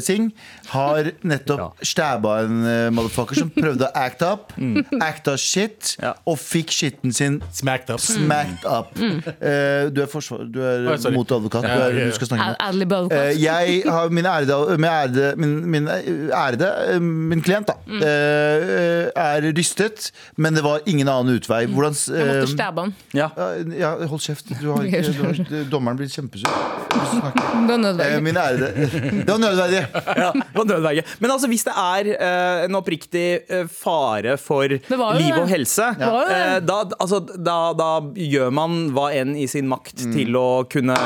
B: Singh, har nettopp stæba en uh, motherfucker som prøvde å act up. Acta shit,
C: Ja.
B: og fikk shitten sin
D: Smacked up.
B: smacked up. Eh, Du er, forsvar, du er
D: oh,
B: motadvokat. Du, er,
D: ja, ja.
B: du skal snakke
E: Ad-
B: nå.
E: uh.
B: Eh, jeg har min ærede, min, ærede, min, min ærede eh, Min klient da eh, er rystet, men det var ingen annen utvei. Hvordan s-
E: Jeg måtte stæbe han.
C: Ja.
B: ja, ja, hold kjeft. Du har ikke, du har, dommeren blir kjempesur.
E: Det var nødvendig.
B: Min ærede Det var nødvendig.
C: Ja, og nødverge. Men altså, hvis det er uh, en oppriktig eh, fare for liv og helse,
E: ja. uh,
C: eh, da, altså, da, da gjør man hva enn i sin makt til å kunne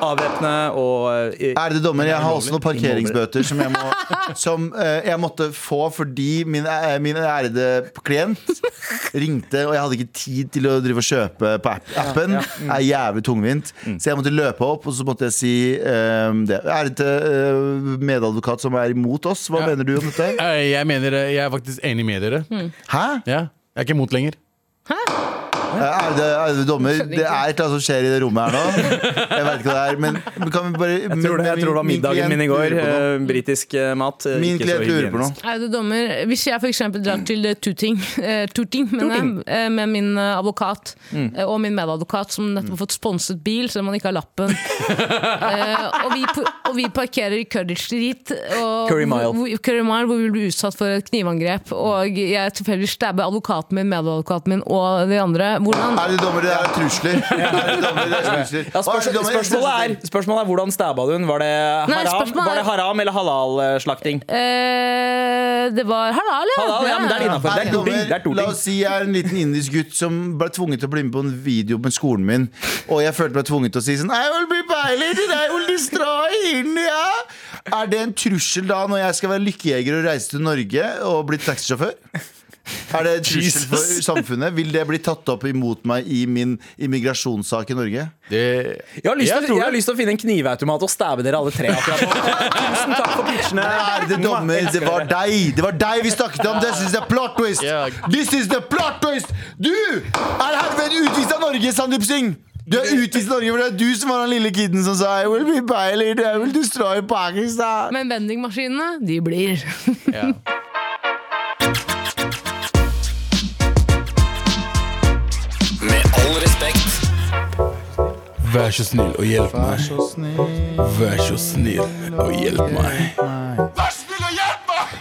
C: avvæpne og
B: Ærede dommer, jeg har også noen parkeringsbøter som jeg, må, som, jeg måtte få fordi min, min ærede klient ringte, og jeg hadde ikke tid til å drive og kjøpe på app appen.
C: Mm.
B: er jævlig tungvint. Så jeg måtte løpe opp, og så måtte jeg si det. Ærede medadvokat som er imot oss, hva
D: Ja.
B: mener du om dette?
D: Eh, Jeg mener, eh, jeg er faktisk enig med dere.
B: Hæ?
D: Ja, jeg er ikke imot lenger.
B: Eh, Ærede, ærede dommer, det er et eller annet som skjer i det rommet her nå. Jeg vet ikke hva det er, men kan vi bare
C: jeg tror, det, jeg tror det var middagen min i går. eh, Britisk eh, mat. eh,
B: Min
C: ikke så
B: klient lurer på
C: hygienisk.
B: noe.
E: Ærede dommer, hvis jeg f.eks. drar til eh, Tuting, eh, Tuting mener jeg, eh, med min eh, advokat eh, og min medadvokat, som nettopp har fått sponset bil, selv om man ikke har lappen, eh, og, vi, og vi parkerer i Curry Street, og,
C: Curry Mile.
E: Hvor, Curry Mile, hvor vi blir utsatt for et knivangrep, og jeg tilfeldigvis stabber advokaten min, medadvokaten min og de andre, hvordan
B: dommer, det er trusler. Ærede dommer, det er trusler.
C: Ja,
B: Hva er det dommer?
C: spørsmålet, er, spørsmålet er hvordan stabba du den? Var det haram, var det
E: er-
C: haram eller halal-slakting?
E: Uh, Det var halal, ja.
C: Halal, ja, men det er innenfor. Det er Det er torting.
B: La oss si jeg er en liten indisk gutt som ble tvunget til å bli med på en video på skolen min, og jeg følte meg tvunget til å si sånn I will be violated, I will destroy India. Er det en trussel da når jeg skal være lykkejeger og reise til Norge og bli taxisjåfør? Er det trussel for samfunnet? Vil det bli tatt opp imot meg i min immigrasjonssak i Norge?
D: Det,
C: Jeg har, lyst
D: Jeg
C: til, jeg har lyst til å finne en knivautomat og stabbe dere alle tre akkurat nå. Tusen takk for pitchene.
B: Ærede dommer, det var deg! Det var deg vi snakket om! This is the plot twist! This is the plot twist! Du er herved utvist av Norge, Sandeep Singh! Du er utvist av Norge, for det er du som var den lille kiden som sa I will be violated, I will destroy Pakistan.
E: Men vendingmaskinene, de blir.
D: ja. Vær så snill og hjelp meg. Vær så snill og hjelp meg.
A: Vær så snill og hjelp meg!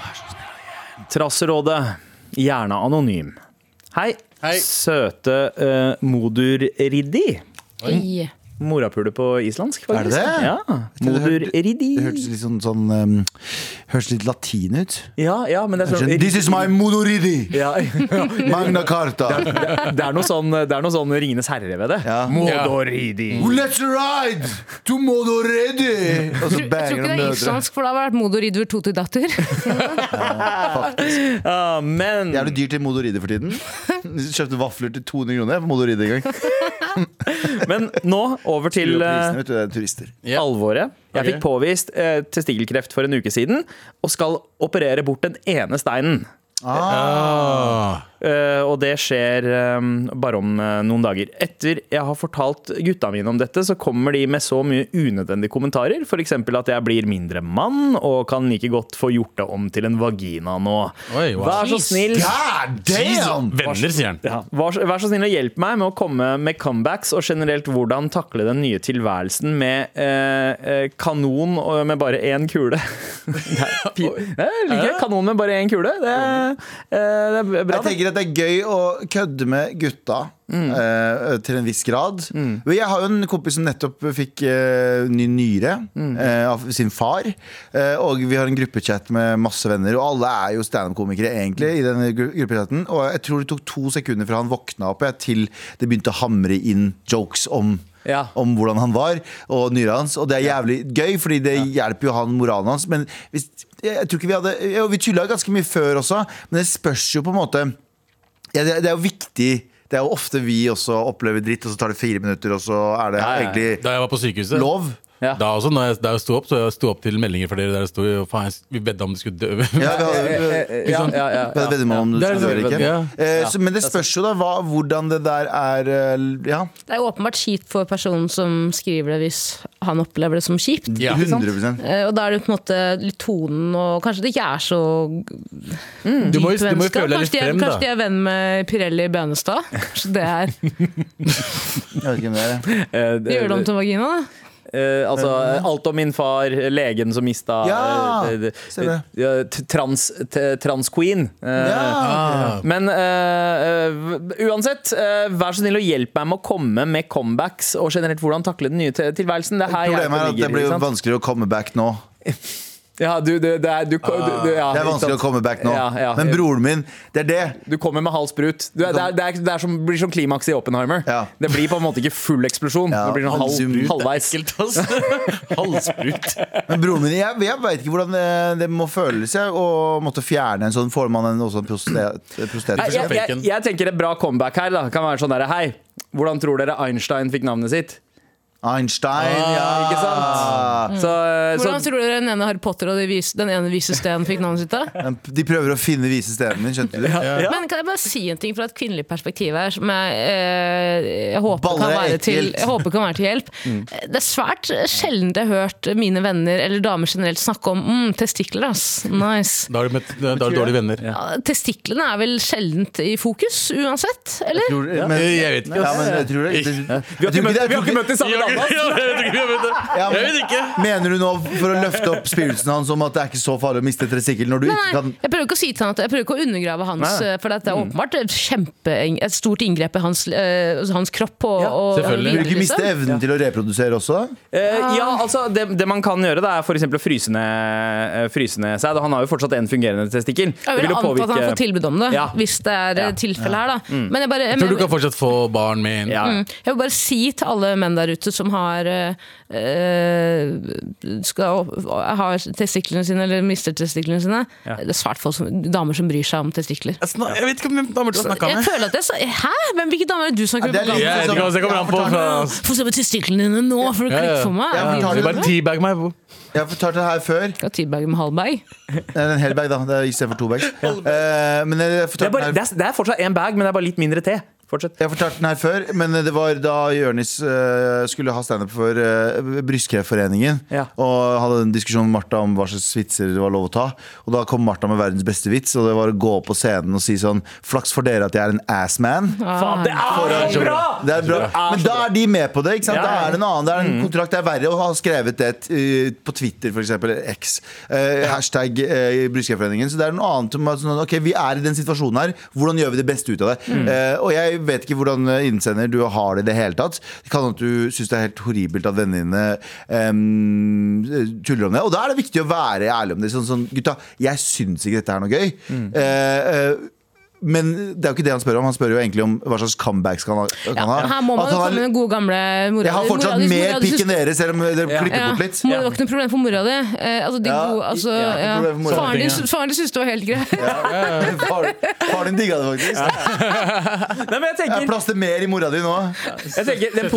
C: Trasserådet, gjerne anonym. Hei,
D: Hei.
C: søte uh, Modur Riddi.
E: Oi.
C: Morapule på islandsk,
B: Er det det?
C: Ja. Modur ridi.
B: Det hørtes litt sånn, sånn um, Hørtes litt latin ut.
C: Ja, ja, men det er sånn
B: This is my modoridi!
C: ja,
B: Magna carta!
C: Det er noe sånn, det er noe sånn Ringenes herre ved det.
B: Ja.
C: Modoridi.
B: Let's ride to Modoridi! Og så
E: Jeg tror ikke det er
B: mødre.
E: islandsk, for det har vært Modo Ridver datter.
C: Ja, men
B: Jævlig dyrt i Modoridi for tiden. Kjøpte vafler til 200 kroner på Modoridi en gang.
C: Men nå over til
B: Prisene,
C: eh,
B: du, er turister.
D: Yeah.
C: alvoret. Jeg fikk påvist eh, testikkelkreft for en uke siden og skal operere bort den ene steinen.
D: Ah.
C: Eh, og det skjer eh, bare om eh, noen dager. Etter jeg har fortalt gutta mine om dette, så kommer de med så mye unødvendige kommentarer. F.eks. at jeg blir mindre mann og kan like godt få gjort det om til en vagina nå.
D: Oi, wow.
C: Vær så snill.
B: God damn!
D: Venner, sier han.
C: Ja, vær, så- vær så snill og hjelp meg med å komme med comebacks og generelt hvordan takle den nye tilværelsen med eh, kanon og med bare én kule. det er, Jeg liker kanon med bare én kule. Det, eh, det er bra.
B: Jeg
C: det.
B: At det er gøy å kødde med gutta eh, til en viss grad. Mm. Jeg har jo en kompis som nettopp fikk uh, ny nyre uh, av sin far. Og vi har en gruppechat med masse venner, og alle er jo standup-komikere egentlig. i denne gru- gruppechatten Og jeg tror det tok to sekunder fra han våkna opp jeg, til det begynte å hamre inn jokes om
C: Ja.
B: om hvordan han var, og nyra hans. Og det er jævlig gøy, fordi det hjelper jo han moralen hans. Men hvis, jeg tror ikke vi hadde jo, Vi tulla ganske mye før også, men det spørs jo på en måte ja, det, det er jo viktig. Det er jo ofte vi også opplever dritt, og så tar det fire minutter, og så er det
C: Ja,
B: egentlig
D: Da jeg var på sykehuset
B: lov.
C: Ja.
D: Da også, når jeg, da jeg sto opp, så jeg sto opp til meldinger for dere der det sto jo, faen, vi vedda om du skulle dø.
B: Ja, vi hadde, vi
C: Ja, ja, ja,
B: veddemål om du
D: Det
B: skulle dø eller ikke. Eh, så, men det spørs jo da hva, hvordan det der er eh, Ja,
E: Det er åpenbart kjipt for personen som skriver det, hvis han opplever det som kjipt.
D: Ja,
B: 100%.
E: Og da er det på en måte litt tonen, og kanskje det ikke er så
D: Du må jo, du må jo
E: vennskap.
D: føle deg
E: Kanskje
D: litt
E: de, er,
D: frem,
E: kanskje de er venn med Pirelli Bønestad. Kanskje det er
B: Jeg vet ikke om det er.
C: Eh, det-
E: Gjør det om til vagina, da?
C: Eh, altså, alt om min far, legen som mista
B: Ja,
C: eh, trans, t- Trans-queen. Eh,
B: Ja.
D: Ah.
C: Men uansett, vær så snill og hjelp meg med å komme med comebacks og generelt hvordan takle den nye tilværelsen. Det her
B: Problemet er at det blir vanskeligere å komme back nå.
C: Ja, du, det, det er, du, du, du, ja,
B: Det er vanskelig å komme back nå.
C: Ja, ja.
B: Men broren min, det er det.
C: Du kommer med halv sprut. Du, det, er, det, er, det er som, blir som klimaks i Oppenheimer.
B: Ja.
C: Det blir på en måte ikke full eksplosjon.
B: Ja,
C: det blir sånn halv, halvveis.
D: Halvsprut.
B: Men broren min, jeg, jeg veit ikke hvordan det, det må føles å måtte fjerne en sånn. Får man en, også en prostet?
C: Jeg, jeg, jeg, tenker et bra comeback her da kan være sånn der Hei, hvordan tror dere Einstein fikk navnet sitt?
B: Einstein, ja!
C: Ikke sant? Så,
E: Hvordan
C: så
E: tror dere den ene Harry Potter og de vis, den ene vise sten fikk navnet sitt? da?
B: De prøver å finne vise stenen min, skjønte du?
C: ja.
E: Men kan jeg bare si en ting fra et kvinnelig perspektiv her, som jeg, eh, jeg, håper, kan
B: er
E: være til, jeg håper kan være til hjelp. Det er svært sjelden jeg har hørt mine venner eller damer generelt snakke om mm, testikler. ass, nice.
D: Da har du, dårlige venner.
E: Ja, testiklene er vel sjeldent i fokus, uansett? Eller?
B: Tror, men,
D: Jeg vet ikke,
B: Ja, men jeg tror det,
C: vi har ikke møtt de samme damene.
D: Det.
B: Ja, men-
D: Jeg vet ikke.
B: Mener du nå for å løfte opp spiritsen hans om at det er ikke så farlig å miste et testikkel når du
E: Nei,
B: ikke kan
E: jeg prøver ikke å si til han at Jeg prøver ikke å undergrave hans
C: Nei.
E: eh, For dette er åpenbart et, kjempe, et stort inngrep i hans, øh, hans kropp og,
C: Ja,
E: og,
D: selvfølgelig.
B: Vil du ikke miste
E: evnen
B: evnen til å reprodusere også?
C: Eh, ja, altså det, det man kan gjøre, det er for eksempel å fryse ned, eh, fryse ned seg. Han har jo fortsatt en fungerende testikkel.
E: Jeg
C: Det
E: vil
C: vil
E: anta at han får tilbud om det,
C: Ja.
E: hvis det er
C: Ja.
E: ja. tilfellet her. Da. Men jeg, bare, jeg,
D: Jeg tror du kan fortsatt få barn med en.
C: ja.
E: Mm. Jeg vil bare si til alle menn der ute som har eh, eh, skal har testiklene sine eller mister testiklene sine.
C: Ja.
E: Det er svært få som, damer som bryr seg om testikler.
D: Jeg snak- jeg vet ikke om damer du snakker med.
E: Jeg føler at jeg Hæ? Men hvilke damer er det du snakker
B: Ja, det er
E: med?
B: Ja,
D: Jeg det kommer an på. fra-
E: Få se på testiklene dine nå, for å
D: Ja, ja.
E: klikke for meg.
B: Ja,
D: Du
B: du
D: bare teabag meg.
B: Jeg har fortalt det her før.
E: Skal teabag med halv bag.
B: Det er en hel bag, da. Istedenfor to bags. Eh, men jeg
C: det, er bare,
B: den
C: det, er, det er fortsatt én bag, men det er bare litt mindre te. Fortsett.
B: Jeg har fortalt den her før, men det var da Jørnis uh, skulle ha standup for uh, Brystkreftforeningen.
C: Ja.
B: Og hadde en diskusjon med Martha om hva slags vitser det var lov å ta. Og da kom Martha med verdens beste vits, og det var å gå opp på scenen og si sånn Flaks for dere at jeg er en assman.
C: Faen, det er
B: Foran,
C: så bra!
B: Det er bra. Men da er de med på det. ikke sant?
C: Ja,
B: Da er det en annen, det er en kontrakt. Det er verre å ha skrevet det uh, på Twitter, eksempel, X. Uh, hashtag uh, Brystkreftforeningen. Så det er noe annet om at sånn, ok, vi er i den situasjonen her. Hvordan gjør vi det beste ut av det? Eh, og jeg vet ikke hvordan eh, innsender du har det i det hele tatt. Det kan at du syns det er helt horribelt at vennene dine um, tuller om det. Og da er det viktig å være ærlig om det. Sånn, sånn, gutta, jeg syns ikke dette er noe gøy. Eh, eh, men det er jo ikke det han spør om. Han spør jo egentlig om hva slags comeback skal han kan ha.
E: Her må man jo komme med den gode gamle mora
B: jeg har fortsatt
E: Mora
B: mer pikk enn dere, selv om dere klipper
E: Ja.
B: bort litt.
E: Ja. det var ikke noe problem for mora di. Eh, altså, de
B: Ja,
E: gode, altså,
B: ja,
E: ja. Faren din faren din syntes det var helt greit.
B: faren far din digga det faktisk.
C: Nei, men jeg
B: er
C: tenker,
B: plass til mer i mora di nå.
C: jeg tenker den,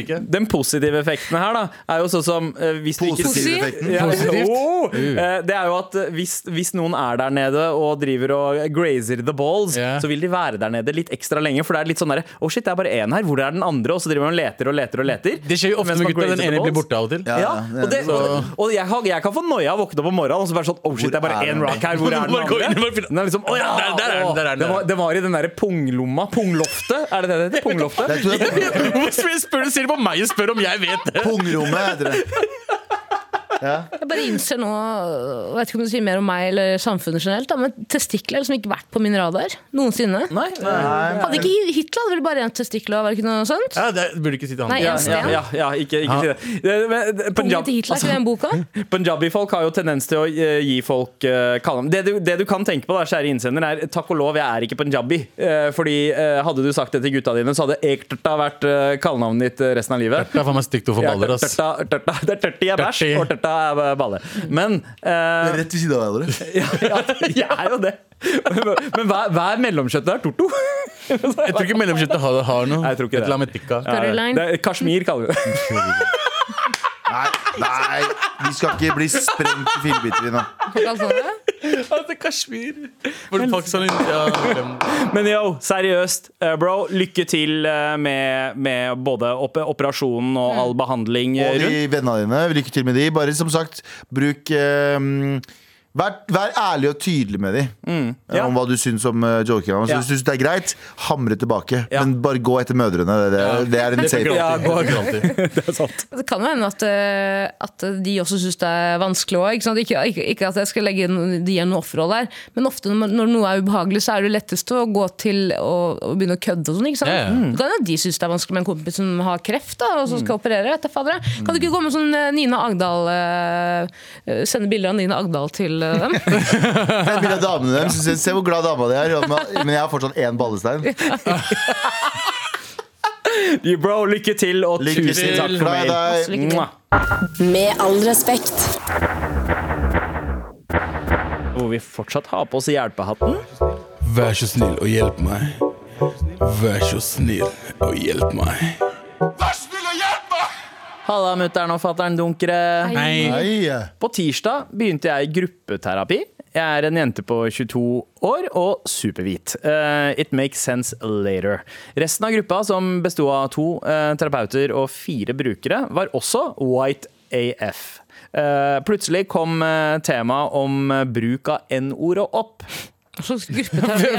D: ikke.
C: den, den positive effekten her da er jo sånn som eh, hvis
B: Positiv effekten.
C: Ja,
D: Positivt.
C: oh, eh, det er jo at eh, hvis, hvis noen er der nede og driver og grazer the balls,
D: yeah.
C: så vil de være der nede litt ekstra lenge. For det er litt sånn der, oh shit, det er bare én her, hvor er den andre? Og så driver man og leter og leter og leter.
D: Det skjer jo ofte med gutta. Den ene blir borte av og til.
B: Ja,
C: Ja,
B: ja,
C: og, det, og, og jeg, jeg kan få noia av å våkne opp om morgenen og så bare sånn Oh shit, det er bare én rock her. Hvor er den andre? Den er liksom, oh, ja,
D: Der- der er den, der er den,
C: den, var, den var i den derre punglomma. Pungloftet, er det det det heter? Pungloftet?
D: Hvorfor spør du på meg og spør om jeg vet det?
B: pungrommet. heter det.
E: Jeg bare innser nå, jeg vet ikke om du sier mer om meg eller samfunnet generelt, da, men testikler har liksom ikke vært på min radar noensinne.
C: Nei, nei.
E: Hadde ikke Hitler hadde vel bare én testikkel og var det ikke noe sånt?
D: Ja, det burde ikke si til
E: Nei,
D: han.
C: Ja,
E: en
C: ja, ja, ja, ikke, ikke si det. men, Punjab,
E: Hitler, ikke den boka?
C: Punjabi-folk har jo tendens til å eh, gi folk uh, kallenavn. Det, du- det du kan tenke på, da, kjære innsender, er takk og lov, jeg er ikke punjabi. Eh, fordi eh, hadde du sagt det til gutta dine, så hadde Ekterta vært uh, kallenavnet ditt eh, resten av livet.
D: Det er faen meg stygt å få baller,
C: Ja,
D: ass.
C: tørta, tørta, det er tørti jeg bæsj, og tørta er eh, balle. Men
B: Det
C: eh,
B: er Rett ved siden av deg. Dere.
C: ja, ja, jeg er jo det. Men hva, hva er mellomkjøttet der? Torto?
D: Jeg tror ikke mellomkjøttet har, har noe.
C: Nei, jeg tror ikke
D: Et
C: det.
D: eller annet med tikka.
E: Curryline.
C: Det er Kashmir, kaller vi det.
B: Nei, nei, vi skal ikke bli sprengt i fillebiter nå.
E: Folk kaller det det.
D: Kashmir. Pakistan ja, glem.
C: Men yo, seriøst, eh, bro. Lykke til eh, med, med både op operasjonen og all behandling eh,
B: Og
C: rundt.
B: de vennene dine. Lykke til med de. Bare som sagt, bruk eh, Vær, vær ærlig og tydelig med dem mm,
C: ja.
B: om hva du syns om uh, jokinga. Altså,
C: Ja.
B: Hvis du syns det er greit, hamre tilbake.
C: Ja.
B: Men bare gå etter mødrene. Det, det, det er en safe.
C: Ja, gå- Det er sant.
E: Det kan hende at, eh, at de også syns det er vanskelig òg. Ikke, ikke, ikke, ikke at jeg skal legge de i en offerhold der, men ofte når, når noe er ubehagelig, så er det lettest å gå til å, å begynne å kødde og sånn. ikke sant?
D: Ja, ja.
E: Det kan hende de syns det er vanskelig med en kompis som har kreft da, og som skal operere. Etter, fader. Kan du ikke komme med sånn eh, Nina Agdal eh, eh, Sende bilder av Nina Agdal til dem?
B: Jeg vil av damene deres. Se, se hvor glad dama di er. Men jeg har fortsatt én ballestein.
C: You Bro, lykke til, og
B: Lykke
C: tusen
B: til.
C: takk for
B: Glad i
C: mail.
B: deg.
E: Lykke til.
C: Mwah.
F: Med all respekt.
C: Hvor vi fortsatt har på oss hjelpehatten.
D: Vær så snill og hjelp meg. Vær så snill og hjelp meg.
C: Halla, mutter'n og fatter'n dunkere.
D: Hei.
B: Hei.
C: På tirsdag begynte jeg i gruppeterapi. Jeg er en jente på 22 år og superhvit. Uh, it makes sense later. Resten av gruppa, som besto av to uh, terapeuter og fire brukere, var også white AF. Uh, plutselig kom uh, temaet om eh, bruk av N-ordet opp.
E: Hva slags gruppeterapi?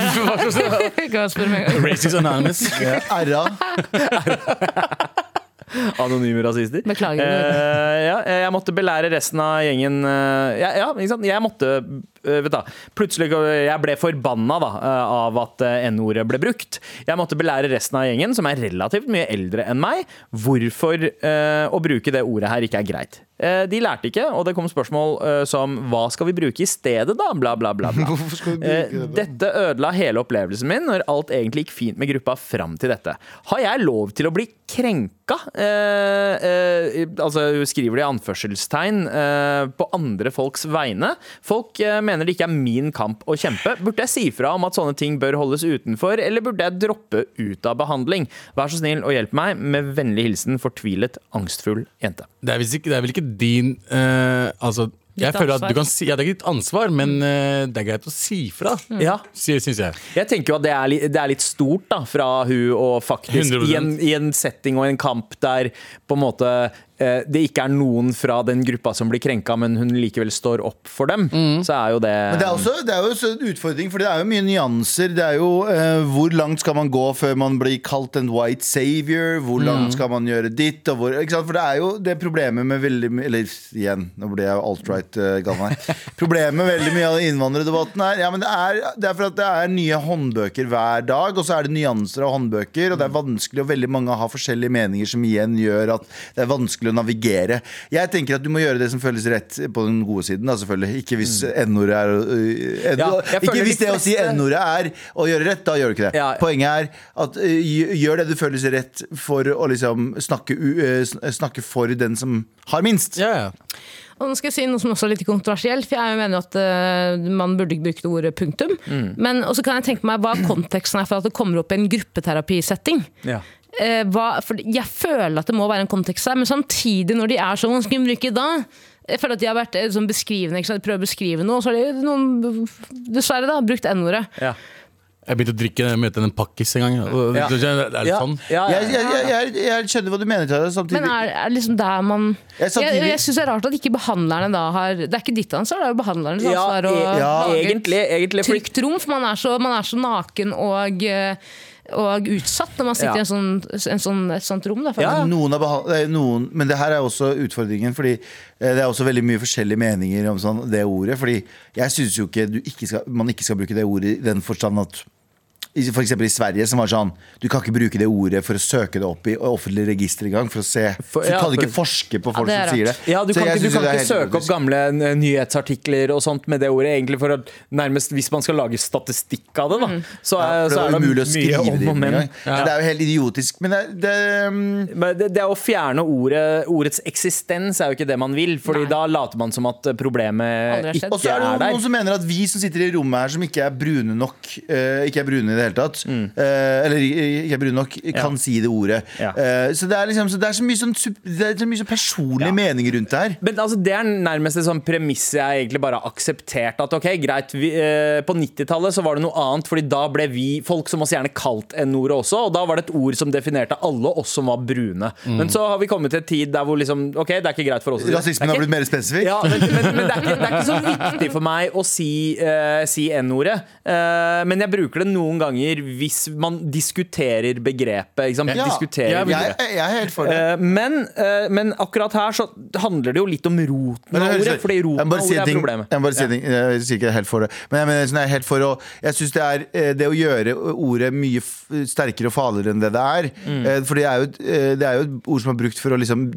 D: Racist Anonymous.
B: R.A.
C: Anonyme rasister.
E: Beklager.
C: Eh, ja, jeg måtte belære resten av gjengen eh, ja, ja? Jeg måtte vet da, Plutselig Jeg ble forbanna da, eh, av at eh, N-ordet ble brukt. Jeg måtte belære resten av gjengen, som er relativt mye eldre enn meg, hvorfor uh, å bruke det ordet her ikke er greit. Uh, de lærte ikke, og det kom spørsmål uh, som hva skal vi bruke i stedet, da? Bla, bla, bla. bla. Eh,
B: det?
C: Dette ødela hele opplevelsen min når alt egentlig gikk fint med gruppa fram til dette. Har jeg lov til å bli krenka? Eh, eh, altså skriver de anførselstegn eh, på andre folks vegne. Folk eh, mener det ikke er min kamp å kjempe. Burde jeg si fra om at sånne ting bør holdes utenfor, eller burde jeg droppe ut av behandling? Vær så snill og hjelp meg. Med vennlig hilsen fortvilet, angstfull jente.
D: Det er, ikke, det er vel ikke din uh, Altså, jeg føler at du kan si Ja, det er ikke ditt ansvar, men uh, det er greit å si fra,
C: Ja,
D: syns jeg.
C: Jeg tenker jo at det er, litt, det er litt stort da, fra hun og faktisk i en, i en setting og en kamp der på en måte det ikke er noen fra den gruppa som blir krenka, men hun likevel står opp for dem, så er jo det
B: Men det er, også, det er jo også en utfordring, for det er jo mye nyanser. Det er jo uh, Hvor langt skal man gå før man blir kalt en white savior? Hvor langt skal man gjøre ditt? Og hvor, ikke sant? For det er jo det problemet med veldig mye Eller igjen, nå ble jeg jo alt-right uh, gammel her. Problemet med veldig mye av innvandrerdebatten er Ja, men det er, det er for at det er nye håndbøker hver dag, og så er det nyanser av håndbøker, og det er vanskelig, og veldig mange har forskjellige meninger som igjen gjør at det er vanskelig å navigere. Jeg tenker at du må gjøre det som føles rett på den gode siden, da, selvfølgelig. Ikke hvis N-ordet er øh, N-
C: Ja,
B: Ikke hvis det å si N-ordet er å gjøre rett, da gjør du ikke det.
C: Ja.
B: Poenget er at øh, gjør det du føles rett for å liksom snakke, øh, sn- snakke for den som har minst.
D: Ja, ja.
E: Og nå skal jeg si noe som også er litt kontroversielt, for jeg mener at uh, man burde ikke bruke det ordet punktum. Men også kan jeg tenke meg hva konteksten er for at det kommer opp i en gruppeterapisetting.
C: Ja.
E: Eh, hva, for jeg føler at det må være en kontekst her, men samtidig når de er sånn, vanskelig skal vi bruke da? Jeg føler at de har vært eh, sånn beskrivende, ikke sant? prøver å beskrive noe, og så har de noen, dessverre da, brukt n-ordet.
C: Ja.
D: Jeg begynte å drikke jeg møtte en pakkis en gang. Og
C: Ja.
D: det- Er det
C: Ja.
D: sånn?
C: Ja, ja,
B: Jeg, jeg, jeg, jeg, jeg skjønner hva du mener, Tara, samtidig.
E: Men er, er det liksom der man
B: Jeg samtidig-
E: jeg syns det er rart at ikke behandlerne da har Det er ikke ditt ansvar, det er jo behandlernes
C: Ja,
E: ansvar å
B: ja.
E: lage et trygt rom, for man er så, man er så naken og, eh, og utsatt når man sitter
C: Ja.
E: i en sånn, en sånn, et sånt rom. Da,
C: Ja.
B: Noen men det her er også utfordringen, fordi eh, det er også veldig mye forskjellige meninger om sånn, det ordet. Fordi jeg syns jo ikke, du ikke skal, man ikke skal bruke det ordet i den forstand at eksempel i Sverige som var sånn Du kan ikke bruke det ordet for å søke det opp i offentlig register engang. For å se
C: For-
B: Så du
C: ja,
B: kan ikke forske på folk
E: det er
B: som sier det.
C: Ja, du
B: Så
C: kan ikke, du kan ikke søke opp gamle eh, nyhetsartikler og sånt med det ordet, egentlig for å nærmest Hvis man skal lage statistikk av det, da, så,
B: Ja,
C: er, så er det mye
B: å
C: om og men.
B: Ja. Det er jo helt idiotisk. Men det, det mm,
C: Men det, det er å fjerne ordet, ordets eksistens er jo ikke det man vil, Fordi da later man som at problemet
E: ikke er der.
B: Og så er det noen som mener at vi som sitter i rommet her, som ikke er brune nok, eh, ikke er brune i det hele tatt,
C: Mm.
B: eh, eller i- ikke er brune nok, kan si det ordet.
C: Ja.
B: Eh, så det er liksom så det er så mye sånn, det er så mye sånn personlige meninger rundt det her.
C: Men altså, Det er nærmest et sånn premiss jeg egentlig bare har akseptert. At ok, greit, vi, eh, På 90-tallet så var det noe annet, Fordi da ble vi folk som oss gjerne kalt N-ordet også. Og da var det et ord som definerte alle oss som var brune. Men så har vi kommet til en tid der hvor liksom Ok, det er ikke greit for oss.
B: Rasismen har blitt mer spesifikk.
C: Ja, men, men, men det, er ikke, det er ikke så viktig for meg å si, eh, si N-ordet. Eh, men jeg bruker det noen ganger hvis man diskuterer begrepet.
B: Ja,
C: Diskuterer
B: jeg,
C: begrepet.
B: jeg, jeg er helt for det.
C: Eh, men, eh, men akkurat her så handler det jo litt om roten av ordet. Fordi roten av ordet er problemet.
B: Jeg må bare si en ting Jeg sier ikke helt for det. Men jeg, mener, sånn, jeg er helt for å Jeg synes det er eh, det å gjøre ordet mye sterkere og farligere enn det det er.
C: Mm.
B: For det er, jo, et- det er jo et ord som er brukt for å liksom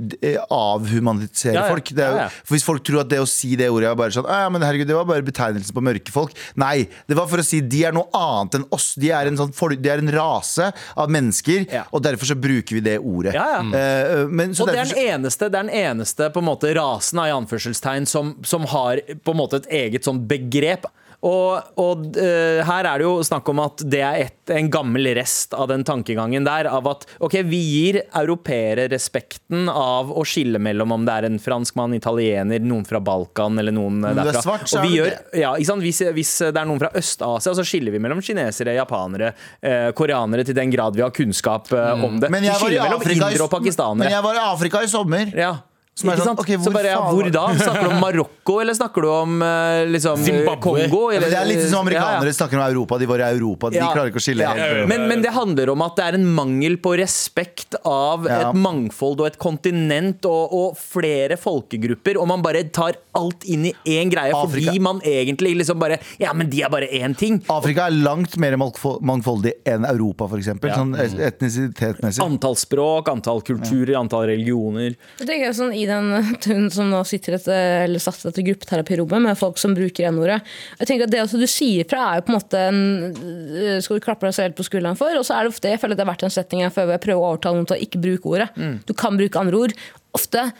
B: avhumanisere
C: Ja, ja.
B: folk. Jo. For Hvis folk tror at det å si det ordet er bare sånn «Ah, ja, men herregud, Det var bare betegnelsen på mørke folk. Nei, det var for å si de er noe annet enn oss. De er en, sånn, de er en rase av mennesker,
C: Ja.
B: og derfor så bruker vi det ordet.
C: Ja.
B: Eh, men, så
C: Og det er den eneste, det er den eneste på en måte, rasen av i anførselstegn som, som har på en måte et eget sånn begrep. Og, og uh, her er det jo snakk om at det er et, en gammel rest av den tankegangen der. Av at ok, vi gir europeere respekten av å skille mellom om det er en franskmann, italiener, noen fra Balkan eller noen
B: derfra. Det er svart, så
C: vi
B: er
C: gjør, ja, ikke sant? Hvis, hvis det er noen fra Øst-Asia, så skiller vi mellom kinesere, japanere, uh, koreanere til den grad vi har kunnskap eh, om det.
B: Men
C: Vi
B: jeg var i
C: skiller mellom indere og pakistanere.
B: Men jeg var i Afrika i sommer.
C: Ja.
B: Som er sånn,
C: okay,
B: hvor,
C: så bare, ja, hvor da? Snakker du om Marokko, eller snakker du om eh, liksom, Kongo? Eller,
B: ja, det er litt som amerikanere
C: Ja, ja.
B: snakker om Europa. De var i Europa. De
C: Ja.
B: klarer ikke å skille.
C: Men, men det handler om at det er en mangel på respekt av
B: Ja.
C: et mangfold og et kontinent og, og flere folkegrupper, og man bare tar alt inn i én greie
B: Afrika.
C: fordi man egentlig liksom bare Ja, men de er bare én ting.
B: Afrika er langt mer mangfoldig enn Europa, f.eks.
C: Ja.
B: Sånn et- etnisitetsmessig.
C: Antall språk, antall kulturer, antall religioner.
E: Jeg tenker sånn, I den hun som nå sitter etter, eller satt etter gruppeterapirommet med folk som bruker N-ordet Jeg tenker at Det også du sier fra, er jo på en måte en, øh, skal du klappe deg selv på skulderen for. Og så er det ofte, jeg føler at det har vært en setting jeg hvor jeg prøver å overtale noen til å ikke bruke ordet. Du kan bruke andre ord. Ofte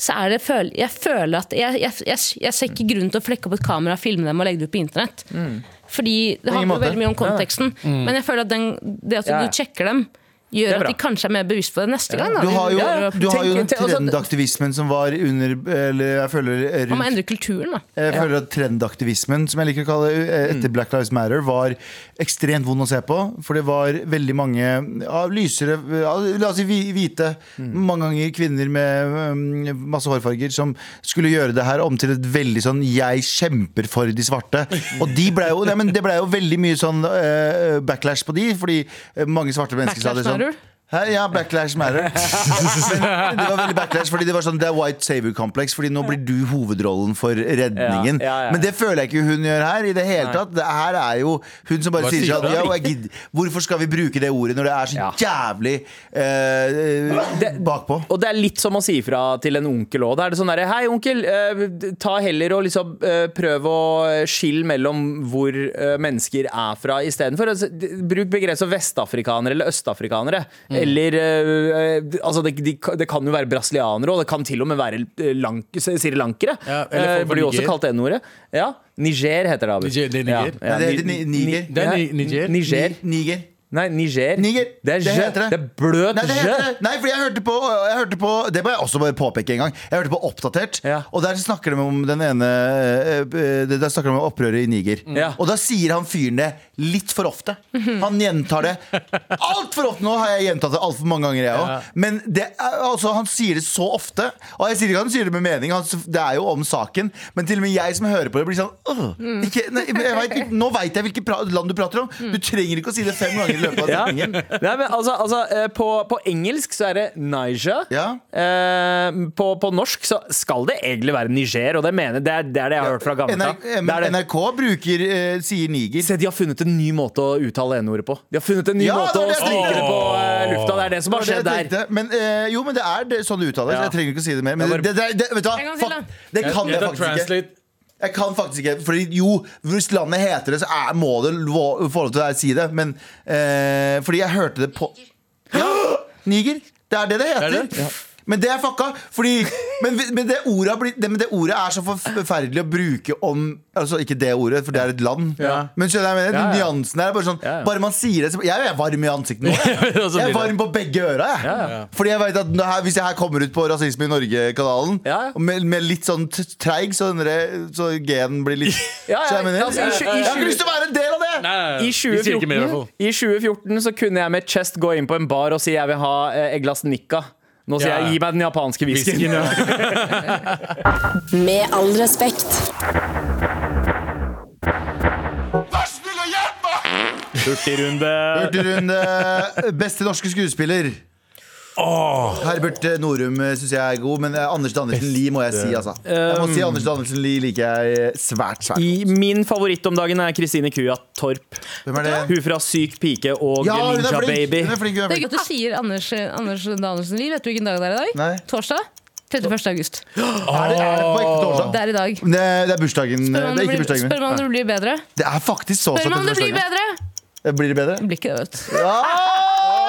E: så er det Jeg føler at jeg, jeg, jeg, jeg ser ikke grunn til å flekke opp et kamera, filme dem og legge det ut på internett. Fordi det handler veldig mye om konteksten. Men jeg føler at den, det at
C: Ja, ja.
E: du sjekker dem gjør at de kanskje er mer bevisst på det neste gang. Da.
B: Du har jo, du har jo
C: altså,
B: trendaktivismen som var under Eller jeg føler
E: Man må endre kulturen, da.
B: Jeg føler at Trendaktivismen, som jeg liker å kalle det, eh, etter Black Lives Matter, var ekstremt vond å se på. For det var veldig mange ja, lysere ja, La oss si hvi- hvite, mange ganger kvinner med um, masse hårfarger, som skulle gjøre det her om til et veldig sånn 'jeg kjemper for de svarte'. Og de ble jo, nei, men det ble jo veldig mye sånn uh, backlash på de, fordi eh, mange svarte mennesker sa det sånn.
E: Matter?
B: Hæ? Ja, backlash matter. Men det var veldig backlash, fordi det var sånn Det er white savior-kompleks, Fordi nå blir du hovedrollen for redningen.
C: Ja, ja, ja.
B: Men det føler jeg ikke hun gjør her. I det hele tatt Det her er jo hun som bare
D: Hva
B: sier sånn ja, Hvorfor skal vi bruke det ordet når det er så
C: Ja.
B: jævlig eh, bakpå?
C: Og det er litt som å si ifra til en onkel òg. Da er det sånn derre Hei, onkel, eh, ta heller og liksom eh, prøv å skille mellom hvor eh, mennesker er fra istedenfor. Altså, bruk begrep som vestafrikanere eller østafrikanere.
B: Mm.
C: Eller eh, eh, Altså, det, de, det kan jo være brasilianere, og det kan til og med være eh, lank, srilankere.
D: Ja, eller
C: Eh, blir jo også kalt N-ordet. Ja. Niger heter det. Abu.
D: Niger, det er Niger.
C: Ja, ja,
B: Nei, det heter
C: Ni-
B: Ni- Niger.
D: Det er Niger.
C: Niger. Nei, Niger.
B: Niger.
C: Det er
B: Det heter det.
C: Det er bløt
B: Nei, det heter det. Nei, for jeg hørte på, jeg hørte på Det må jeg også bare påpeke en gang. Jeg hørte på Oppdatert,
C: Ja.
B: og der snakker de om den ene eh, eh, Der snakker de om opprøret i Niger.
C: Ja.
B: Og da sier han fyren det litt for ofte. Han gjentar det altfor ofte. Nå har jeg gjentatt det altfor mange ganger, jeg òg.
D: Ja.
B: Men det er, altså, han sier det så ofte. Og jeg sier ikke at han sier det med mening, han, det er jo om saken. Men til og med jeg som hører på det, blir sånn «Åh, ikke, nei, jeg vet, Nå veit jeg hvilket land du prater om. Du trenger ikke å si det fem ganger i løpet av
C: Ja. Nei, men altså, altså eh, på, på engelsk så er det Niger.
B: Ja.
C: Eh, på, på norsk så skal det egentlig være Niger, og det, mener, det, er, det er det jeg har hørt fra gammelt av.
B: NRK,
C: Det er det.
B: NRK bruker, eh, sier niger.
C: Se, de har funnet en ny måte å uttale N-ordet på. De har funnet en ny
B: Ja,
C: måte
B: det
C: å
B: var det jeg
C: stryke det på eh, lufta. Det er det som har skjedd der.
B: Men, eh, jo, men det er det, sånn det uttales.
C: Ja.
B: Jeg trenger ikke å si det mer. Men
C: det,
B: det, det, det, vet du hva?
E: En gang til, da.
B: Fuck, det kan jeg
D: Jeg tar
B: faktisk ikke.
D: translate.
B: Jeg kan faktisk ikke Fordi jo, hvis landet heter det, så er, må det få lov til å si det. Men eh, fordi jeg hørte det på Ja, Niger. Det er det det heter.
D: Det det?
B: Men det er fucka. Fordi, men, men, det ordet, blir, det, men det ordet er så forferdelig å bruke om Altså ikke det ordet, for det er et land.
C: Ja.
B: Men skjønner jeg mener,
C: Ja, ja.
B: nyansen er bare sånn
C: Ja, ja.
B: Bare man sier det så, Jeg er varm i ansiktet nå. Jeg, jeg er varm på begge øra. Jeg.
C: Ja, ja.
B: Fordi jeg vet at her, Hvis jeg her kommer ut på Rasisme i Norge-kanalen
C: Ja, ja.
B: med, med litt sånn treig, så, så genen blir litt
C: Ja, ja,
B: Så jeg mener
C: altså, i i, i
B: Jeg har ikke lyst til å være en del av det!
D: Nei, nei, nei.
C: I
D: Vi sier ikke mer, i hvert
C: 2014,
D: fall.
C: I 2014 så kunne jeg med chest gå inn på en bar og si jeg vil ha eh, et glass nikka. Nå sier
D: Ja.
C: jeg gi meg den japanske whiskyen.
F: Med all respekt.
A: Vær snill og hjelp meg!
C: Hurtigrunde.
B: Hurtigrunde. Beste norske skuespiller. Herbert eh, Norum syns jeg er god, men eh, Anders Danielsen Lie må jeg si. Altså. Jeg må si Anders Danielsen Lie liker jeg eh, svært, svært.
C: godt. min favoritt om dagen er Kristine Kua Torp.
B: Hvem er det?
C: Hun fra Syk pike og
B: Ja, er
C: Ninja! Baby.
B: Hun er flink, hun er
E: Det er gøy at du sier Anders, Anders Danielsen Lie. Vet du hvilken dag det er i dag?
B: Nei.
E: Torsdag? 31. august.
B: Er det, er det på ekte torsdag?
E: Det er i dag.
B: Det, det er bursdagen.
E: Spør
B: Det
E: meg om
B: er
E: det
B: ikke
E: blir,
B: bursdagen
E: spør meg om det blir bedre.
B: Det er faktisk så
E: Spør meg om det blir bedre!
B: Blir det bedre?
E: Det blir ikke det, vet du.
B: Men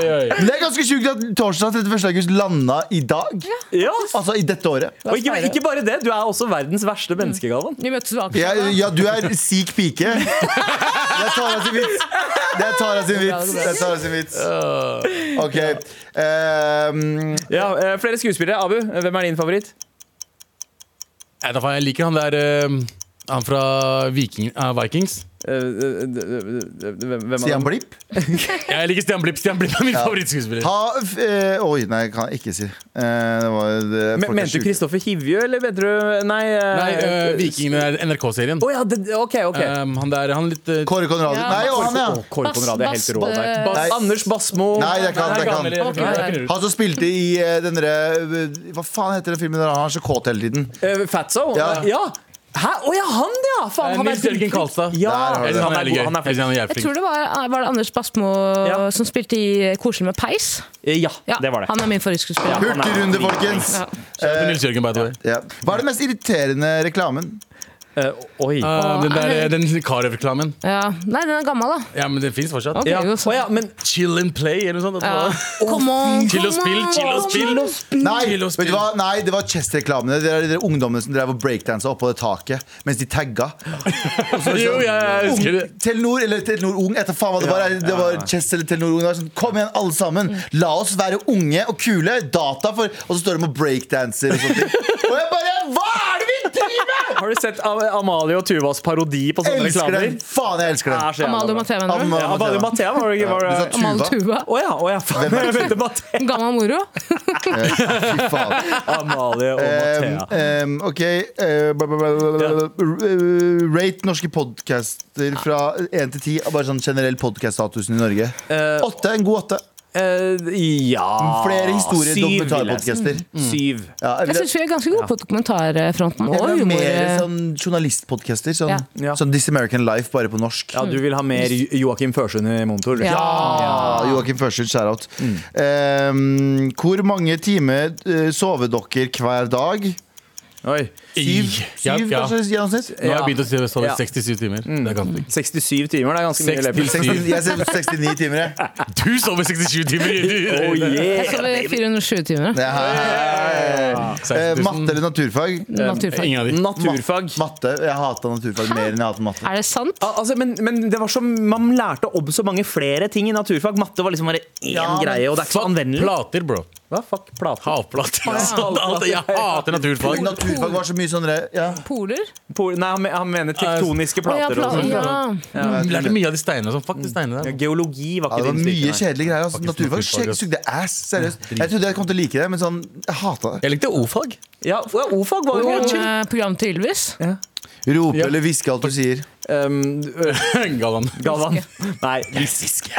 B: det er ganske sjukt at torsdag 31. august landa i dag.
C: Ja.
B: Altså i dette året.
C: Og ikke, ikke bare det, du er også verdens verste menneske, Galvan.
E: Vi møttes ved
B: Ja,
E: Akerselva.
B: ja, du er sik pike. Det er Tara sin vits. Det er Tara sin vits. Det er Tara sin vits. Ok. ehm,
C: Ja, eh, flere skuespillere. Abu, hvem er din favoritt?
D: Nei, da faen, Jeg liker han der eh, Han fra Viking, eh, Vikings.
C: Eh, eh, d- Hvem
B: Stian? Blipp?
D: Jeg liker Stian Blipp. Stian Blipp er min favorittskuespiller.
B: Ha eh, Oi, nei, kan jeg ikke si. Eh, det var, det,
C: Men- Mente du. Kristoffer Hivjø, eller mente du Nei, eh,
D: Nei, uh, Vikingene er NRK-serien.
C: Oh, ja, OK. ok
D: Um, han der, han litt uh,
B: Kåre Konradi.
E: Ja.
B: Nei, han, ja.
C: Oh, Kåre Konradi er helt rå der. Bas,
B: Nei.
C: Anders Basmo.
B: Nei, det kan, det kan. Han som spilte i eh, den derre eh, Hva faen heter den filmen der han er så kåt hele tiden?
C: Uh, Fatso?
B: Ja.
C: ja. Hæ? Å ja, han, ja! Faen,
D: Eh,
C: han er
D: Nils Jørgen Kalstad.
C: Ja,
D: Jeg synes
C: han
D: han er
C: god. Han er flink.
D: er
E: Jeg tror det var, var det Anders Basmo
C: Ja.
E: som spilte i Koselig med peis.
C: Eh, Ja,
E: Ja,
C: det var det.
E: Han er min favorittskuespiller.
B: Hurtigrunde, folkens.
E: Ja.
D: Nils Jørgen, by the way.
B: Ja. Hva er den mest irriterende reklamen?
C: Eh, oi.
D: Uh, den der, den Carew-reklamen.
E: Ja. Nei, den er gammel, da.
D: Ja, men den fins fortsatt.
E: Okay,
C: Ja.
E: jo, så-
C: Å ja, men
D: Chill and play, eller noe sånt.
E: Ja. Come on,
D: Chill og
E: come
D: spill,
E: on.
D: og spill.
B: Nei,
D: Chill og
B: vet du
D: spill.
B: hva? Nei, det var Chess-reklamene. Det er de der ungdommene som drev og breakdansa oppå det taket mens de tagga.
D: Jo, husker det.
B: Telenor eller Telenor Ung, etter faen hva det var. Det var Chess eller Telenor Ung. Det var sånn, Kom igjen, alle sammen. La oss være unge og kule. Data for Og så står de og breakdanser og sånne ting. Og jeg bare Hva er det vi driver med?!
C: Har du sett Amalie og Tuvas parodi på sånne
B: Elsker
C: reklamer?
B: den! Faen, jeg elsker den.
E: Amalie
C: og
E: Mathea, mener du?
C: Ja, Amalie Mathea, var det ikke? Var
B: Du sa
C: det?
E: Amalie
B: Tuva.
E: Tuva.
C: Å ja, oh, ja, faen. Jeg mente Mathea.
E: Gammel moro.
B: Fy faen.
C: Amalie og
B: Um,
C: Mathea.
B: um, OK. uh, rate norske podcaster fra 1 til 10. Bare sånn generell podcast-statusen i Norge.
C: Eh,
B: Åtte. En god åtte.
C: Eh, ja
B: Flere historier,
C: Syv,
B: dokumentarpodcaster. Mm.
C: Syv.
B: Ja,
E: Jeg syns vi er ganske gode på dokumentarfronten og
B: eller
E: humor.
B: mer sånn journalistpodcaster. Sånn,
E: Ja.
C: Ja.
B: sånn This American Life, bare på norsk.
C: Ja, du vil ha mer Joakim Førsund i monitor?
E: Ja.
B: ja. Joakim Førsund, shout-out. Um, hvor mange timer uh, sover dere hver dag?
C: Oi.
B: Syv, syv
D: ja.
B: kanskje, gjennomsnitt?
D: Nå har jeg begynt å si- det står
C: Ja.
D: 67 timer. Det er ganske
C: 67 timer, det er ganske mye.
D: 60.
B: 60, jeg ser 69 timer, jeg.
D: Du sover 67 timer!
C: Oh, yeah.
E: Jeg sover 407 timer.
B: Her. Eh,
D: 16 000.
B: matte eller naturfag?
E: Naturfag.
D: Ingen av de.
C: Naturfag.
B: Matte. Jeg hata naturfag mer enn jeg hater matte.
E: Er det sant?
C: Al- Altså, men, men det var så, man lærte om så mange flere ting i naturfag. Matte var liksom bare én
B: Ja,
C: greie, og det er ikke så anvendelig.
D: plater, bro.
C: Hva? Fuck plater.
D: Havplater. Alt- Jeg hater naturfag.
B: Naturfag var så mye sånn ja.
E: Poler?
C: Pol, Nei, han, han mener tektoniske
E: Å ja,
C: plater.
E: pla
C: sånn.
E: ja.
D: Lærte mye av de steinene. Sånn. Fuck de steinene
C: Ja. Geologi var
B: Ja,
C: ikke
B: det var
C: din
B: mye kjedelige greier. Altså. Naturfag sugde ass. Seriøst. Jeg trodde jeg kom til å like det, men sånn, jeg hata det.
D: Jeg likte o-fag.
C: Ja, ja, O-fag var jo chill.
E: eh, program til Ylvis. Ja.
B: Rope
D: Ja.
B: eller hviske alt du sier.
C: Um,
D: Galvan.
C: Galvan. Nei, hviske.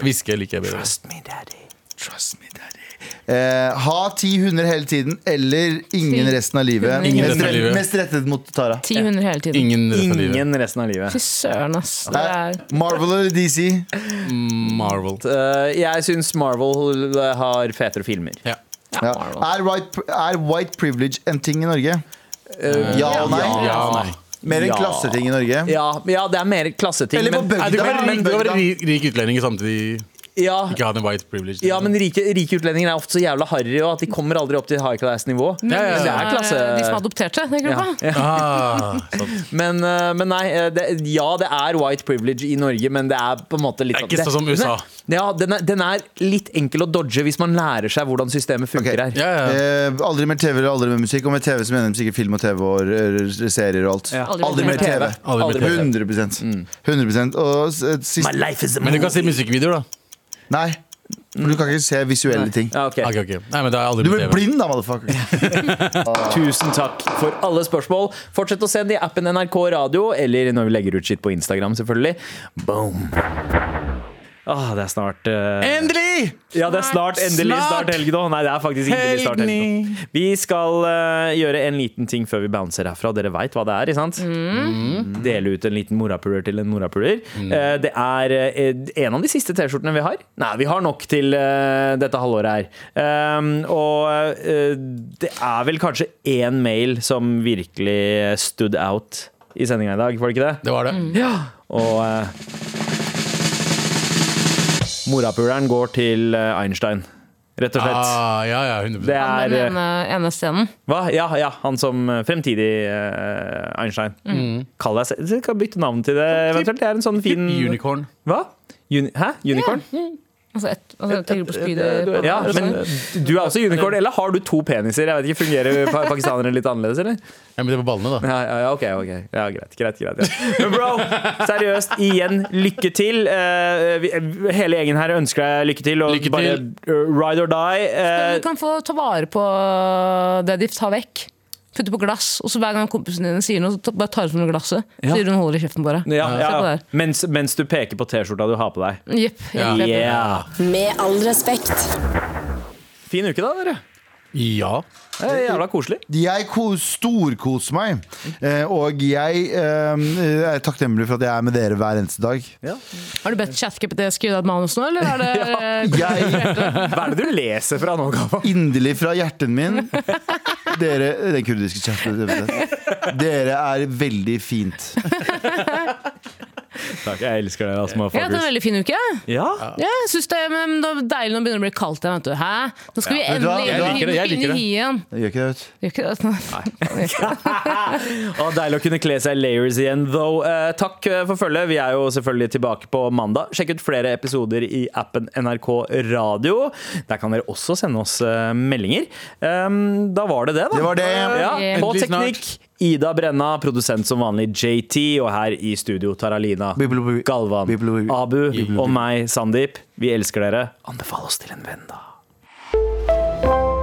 D: Hviske liker jeg bedre.
C: Trust me, daddy.
B: Trust me, daddy. Eh, ha ti hunder hele tiden eller ingen
E: Ti
B: resten av livet.
E: Ingen
B: mest,
D: resten av livet.
B: mest rettet mot Tara.
E: Ti hunder hele tiden.
D: Ingen resten av livet.
C: Ingen resten av livet.
E: Fy søren, ass. Det er
B: Marvel eller DC?
D: Marvel.
C: Uh, jeg syns Marvel har fetere filmer.
D: Ja.
B: Ja. Er, white, er white privilege en ting i Norge?
C: Uh,
B: Ja og nei?
D: Ja nei.
B: Mer en
C: Ja.
B: klasseting i Norge?
C: Ja, ja, det er mer klasseting.
B: Eller på
C: men,
B: bygda.
D: Nei, du
B: men
D: rik, du rik utlending samtidig
C: ja,
D: ikke ha den white privilege.
C: ja, men rike, rike utlendinger er ofte så jævla harry, at de kommer aldri opp til high class-nivå.
D: Ja, ja,
C: ja. Klasse...
E: eh, De som adopterte den gruppa.
C: ja.
D: ah.
C: Men, uh, men nei, uh, det, ja, det er white privilege i Norge, men det er på en måte litt
D: Det er ikke sånn som USA.
C: Den er, ja, den er, den er litt enkel å dodge hvis man lærer seg hvordan systemet funker
B: okay.
C: her.
D: Ja, ja.
B: Eh, aldri mer TV eller aldri mer musikk. Og med TV så mener de sikkert film og TV og eh, serier og alt.
C: Ja.
B: Aldri, mer TV.
D: Aldri mer TV.
B: 100% 100 Og s- et
C: My life is a
D: Men du kan si
C: movie.
D: musikkvideoer, da.
B: Nei. Du kan ikke se visuelle ting.
C: Ja, ok.
D: Ok, ok. Nei, men det har jeg aldri
B: Du blir blind da, motherfucker.
C: Tusen takk for alle spørsmål. Fortsett å sende i appen NRK Radio, eller når vi legger ut skitt på Instagram, selvfølgelig. Boom. Åh, det er snart uh...
D: Endelig!
C: Ja, det er snart endelig
D: Snart!
C: snart helg nå. Nei, det er faktisk endelig snart helg nå. Vi skal uh, gjøre en liten ting før vi bouncer herfra. Dere veit hva det er, ikke sant? Dele ut en liten morapuler til en morapuler. Eh, det er en av de siste T-skjortene vi har. Nei, vi har nok til dette halvåret her. Um, og det er vel kanskje én mail som virkelig stood out i sendinga i dag, var det ikke det?
D: Det var det.
C: Ja, og Morapuleren går til eh, Einstein, rett og slett.
D: Ah, ja, ja, 100
C: Det
E: Han
C: er
E: den
C: eh,
E: ene, ene scenen.
C: Hva? Ja, ja, han som eh, fremtidig eh, Einstein. Kall deg selv kan bytte navn til det eventuelt. Det er en sånn fin
D: Unicorn.
C: Hva? Uni Hæ? Unicorn?
E: Altså, et, altså tenker du på spydet på
C: Ja, men du er også unicorn. Eller har du to peniser? Jeg vet ikke, Fungerer pakistanere litt annerledes, eller?
D: Ja, men det er på ballene, da.
C: Ja, ja, ja, ok, ok. Ja, greit, greit, greit ja. Men bro, seriøst, igjen, lykke til. Eh, vi, hele gjengen her ønsker deg lykke til. Og
D: Lykke
C: bare
D: til.
C: eh, ride or die. eh,
E: Du kan få ta vare på det de tar vekk. Putte på glass, og så hver gang kompisen din sier noe, så bare tar hun fra glasset.
C: Ja.
E: Sier hun holder i kjeften bare.
C: ja, ja,
E: Se på
C: ja.
E: det.
C: Mens, mens du peker på T-skjorta du har på deg.
E: Jepp.
D: Ja.
E: jepp, jepp, jepp.
C: Yeah.
F: Med all respekt.
C: Fin uke, da, dere.
D: Ja.
C: Det er jævla koselig.
B: Jeg ko- storkoser meg. Eh, og jeg eh, er takknemlig for at jeg er med dere hver eneste dag.
E: Har du bedt ChatGPT skrive deg et manus nå, eller er det
B: Jeg
C: Hva er det du leser fra nå, Gava?
B: inderlig fra hjertet min Dere, den kurdiske chatten Dere er veldig fint.
C: Takk, jeg elsker dere, altså,
E: Jeg har hatt en veldig fin uke.
C: Ja,
E: Ja, jeg synes det, men det er deilig når det begynner å bli kaldt igjen. vet du. Hæ? Nå skal vi
B: Vet du hva?
E: endelig
B: Jeg
D: liker det, jeg
E: inn
D: liker
E: i hien.
B: Jeg gjør ikke det, vet du.
E: Gjør ikke det?
C: og Deilig å kunne kle seg i layers igjen, though. Eh, takk eh, for følget. Vi er jo selvfølgelig tilbake på mandag. Sjekk ut flere episoder i appen NRK Radio. Der kan dere også sende oss eh, meldinger. Um, da var det det, da.
B: Det var det.
C: Ja, på
D: Endelig snart.
C: teknikk. Ida Brenna, produsent som vanlig JT, og her i studio Taralina, Galvan, Abu og meg, Sandeep. Vi elsker dere. Anbefal oss til en venn, da.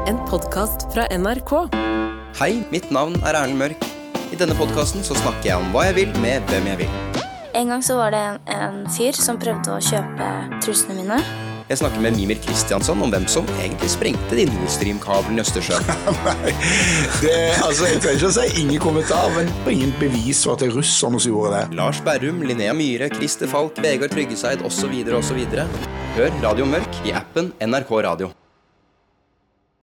F: En podkast fra NRK.
G: Hei, mitt navn er Erlend Mørk. I denne podkasten så snakker jeg om hva jeg vil med hvem jeg vil.
H: En gang så var det en, en fyr som prøvde å kjøpe trusene mine.
G: Jeg snakker med Mimir Kristiansson om hvem som egentlig sprengte de Nord Stream-kablene i Østersjøen.
I: Det, altså, jeg trenger ikke å si ingen kommentar, men ingen bevis for at det er russerne som gjorde det.
G: Lars Berrum, Linnea Myhre, Christer Falk, Vegard Tryggeseid osv. osv. Hør Radio Mørk i appen NRK Radio.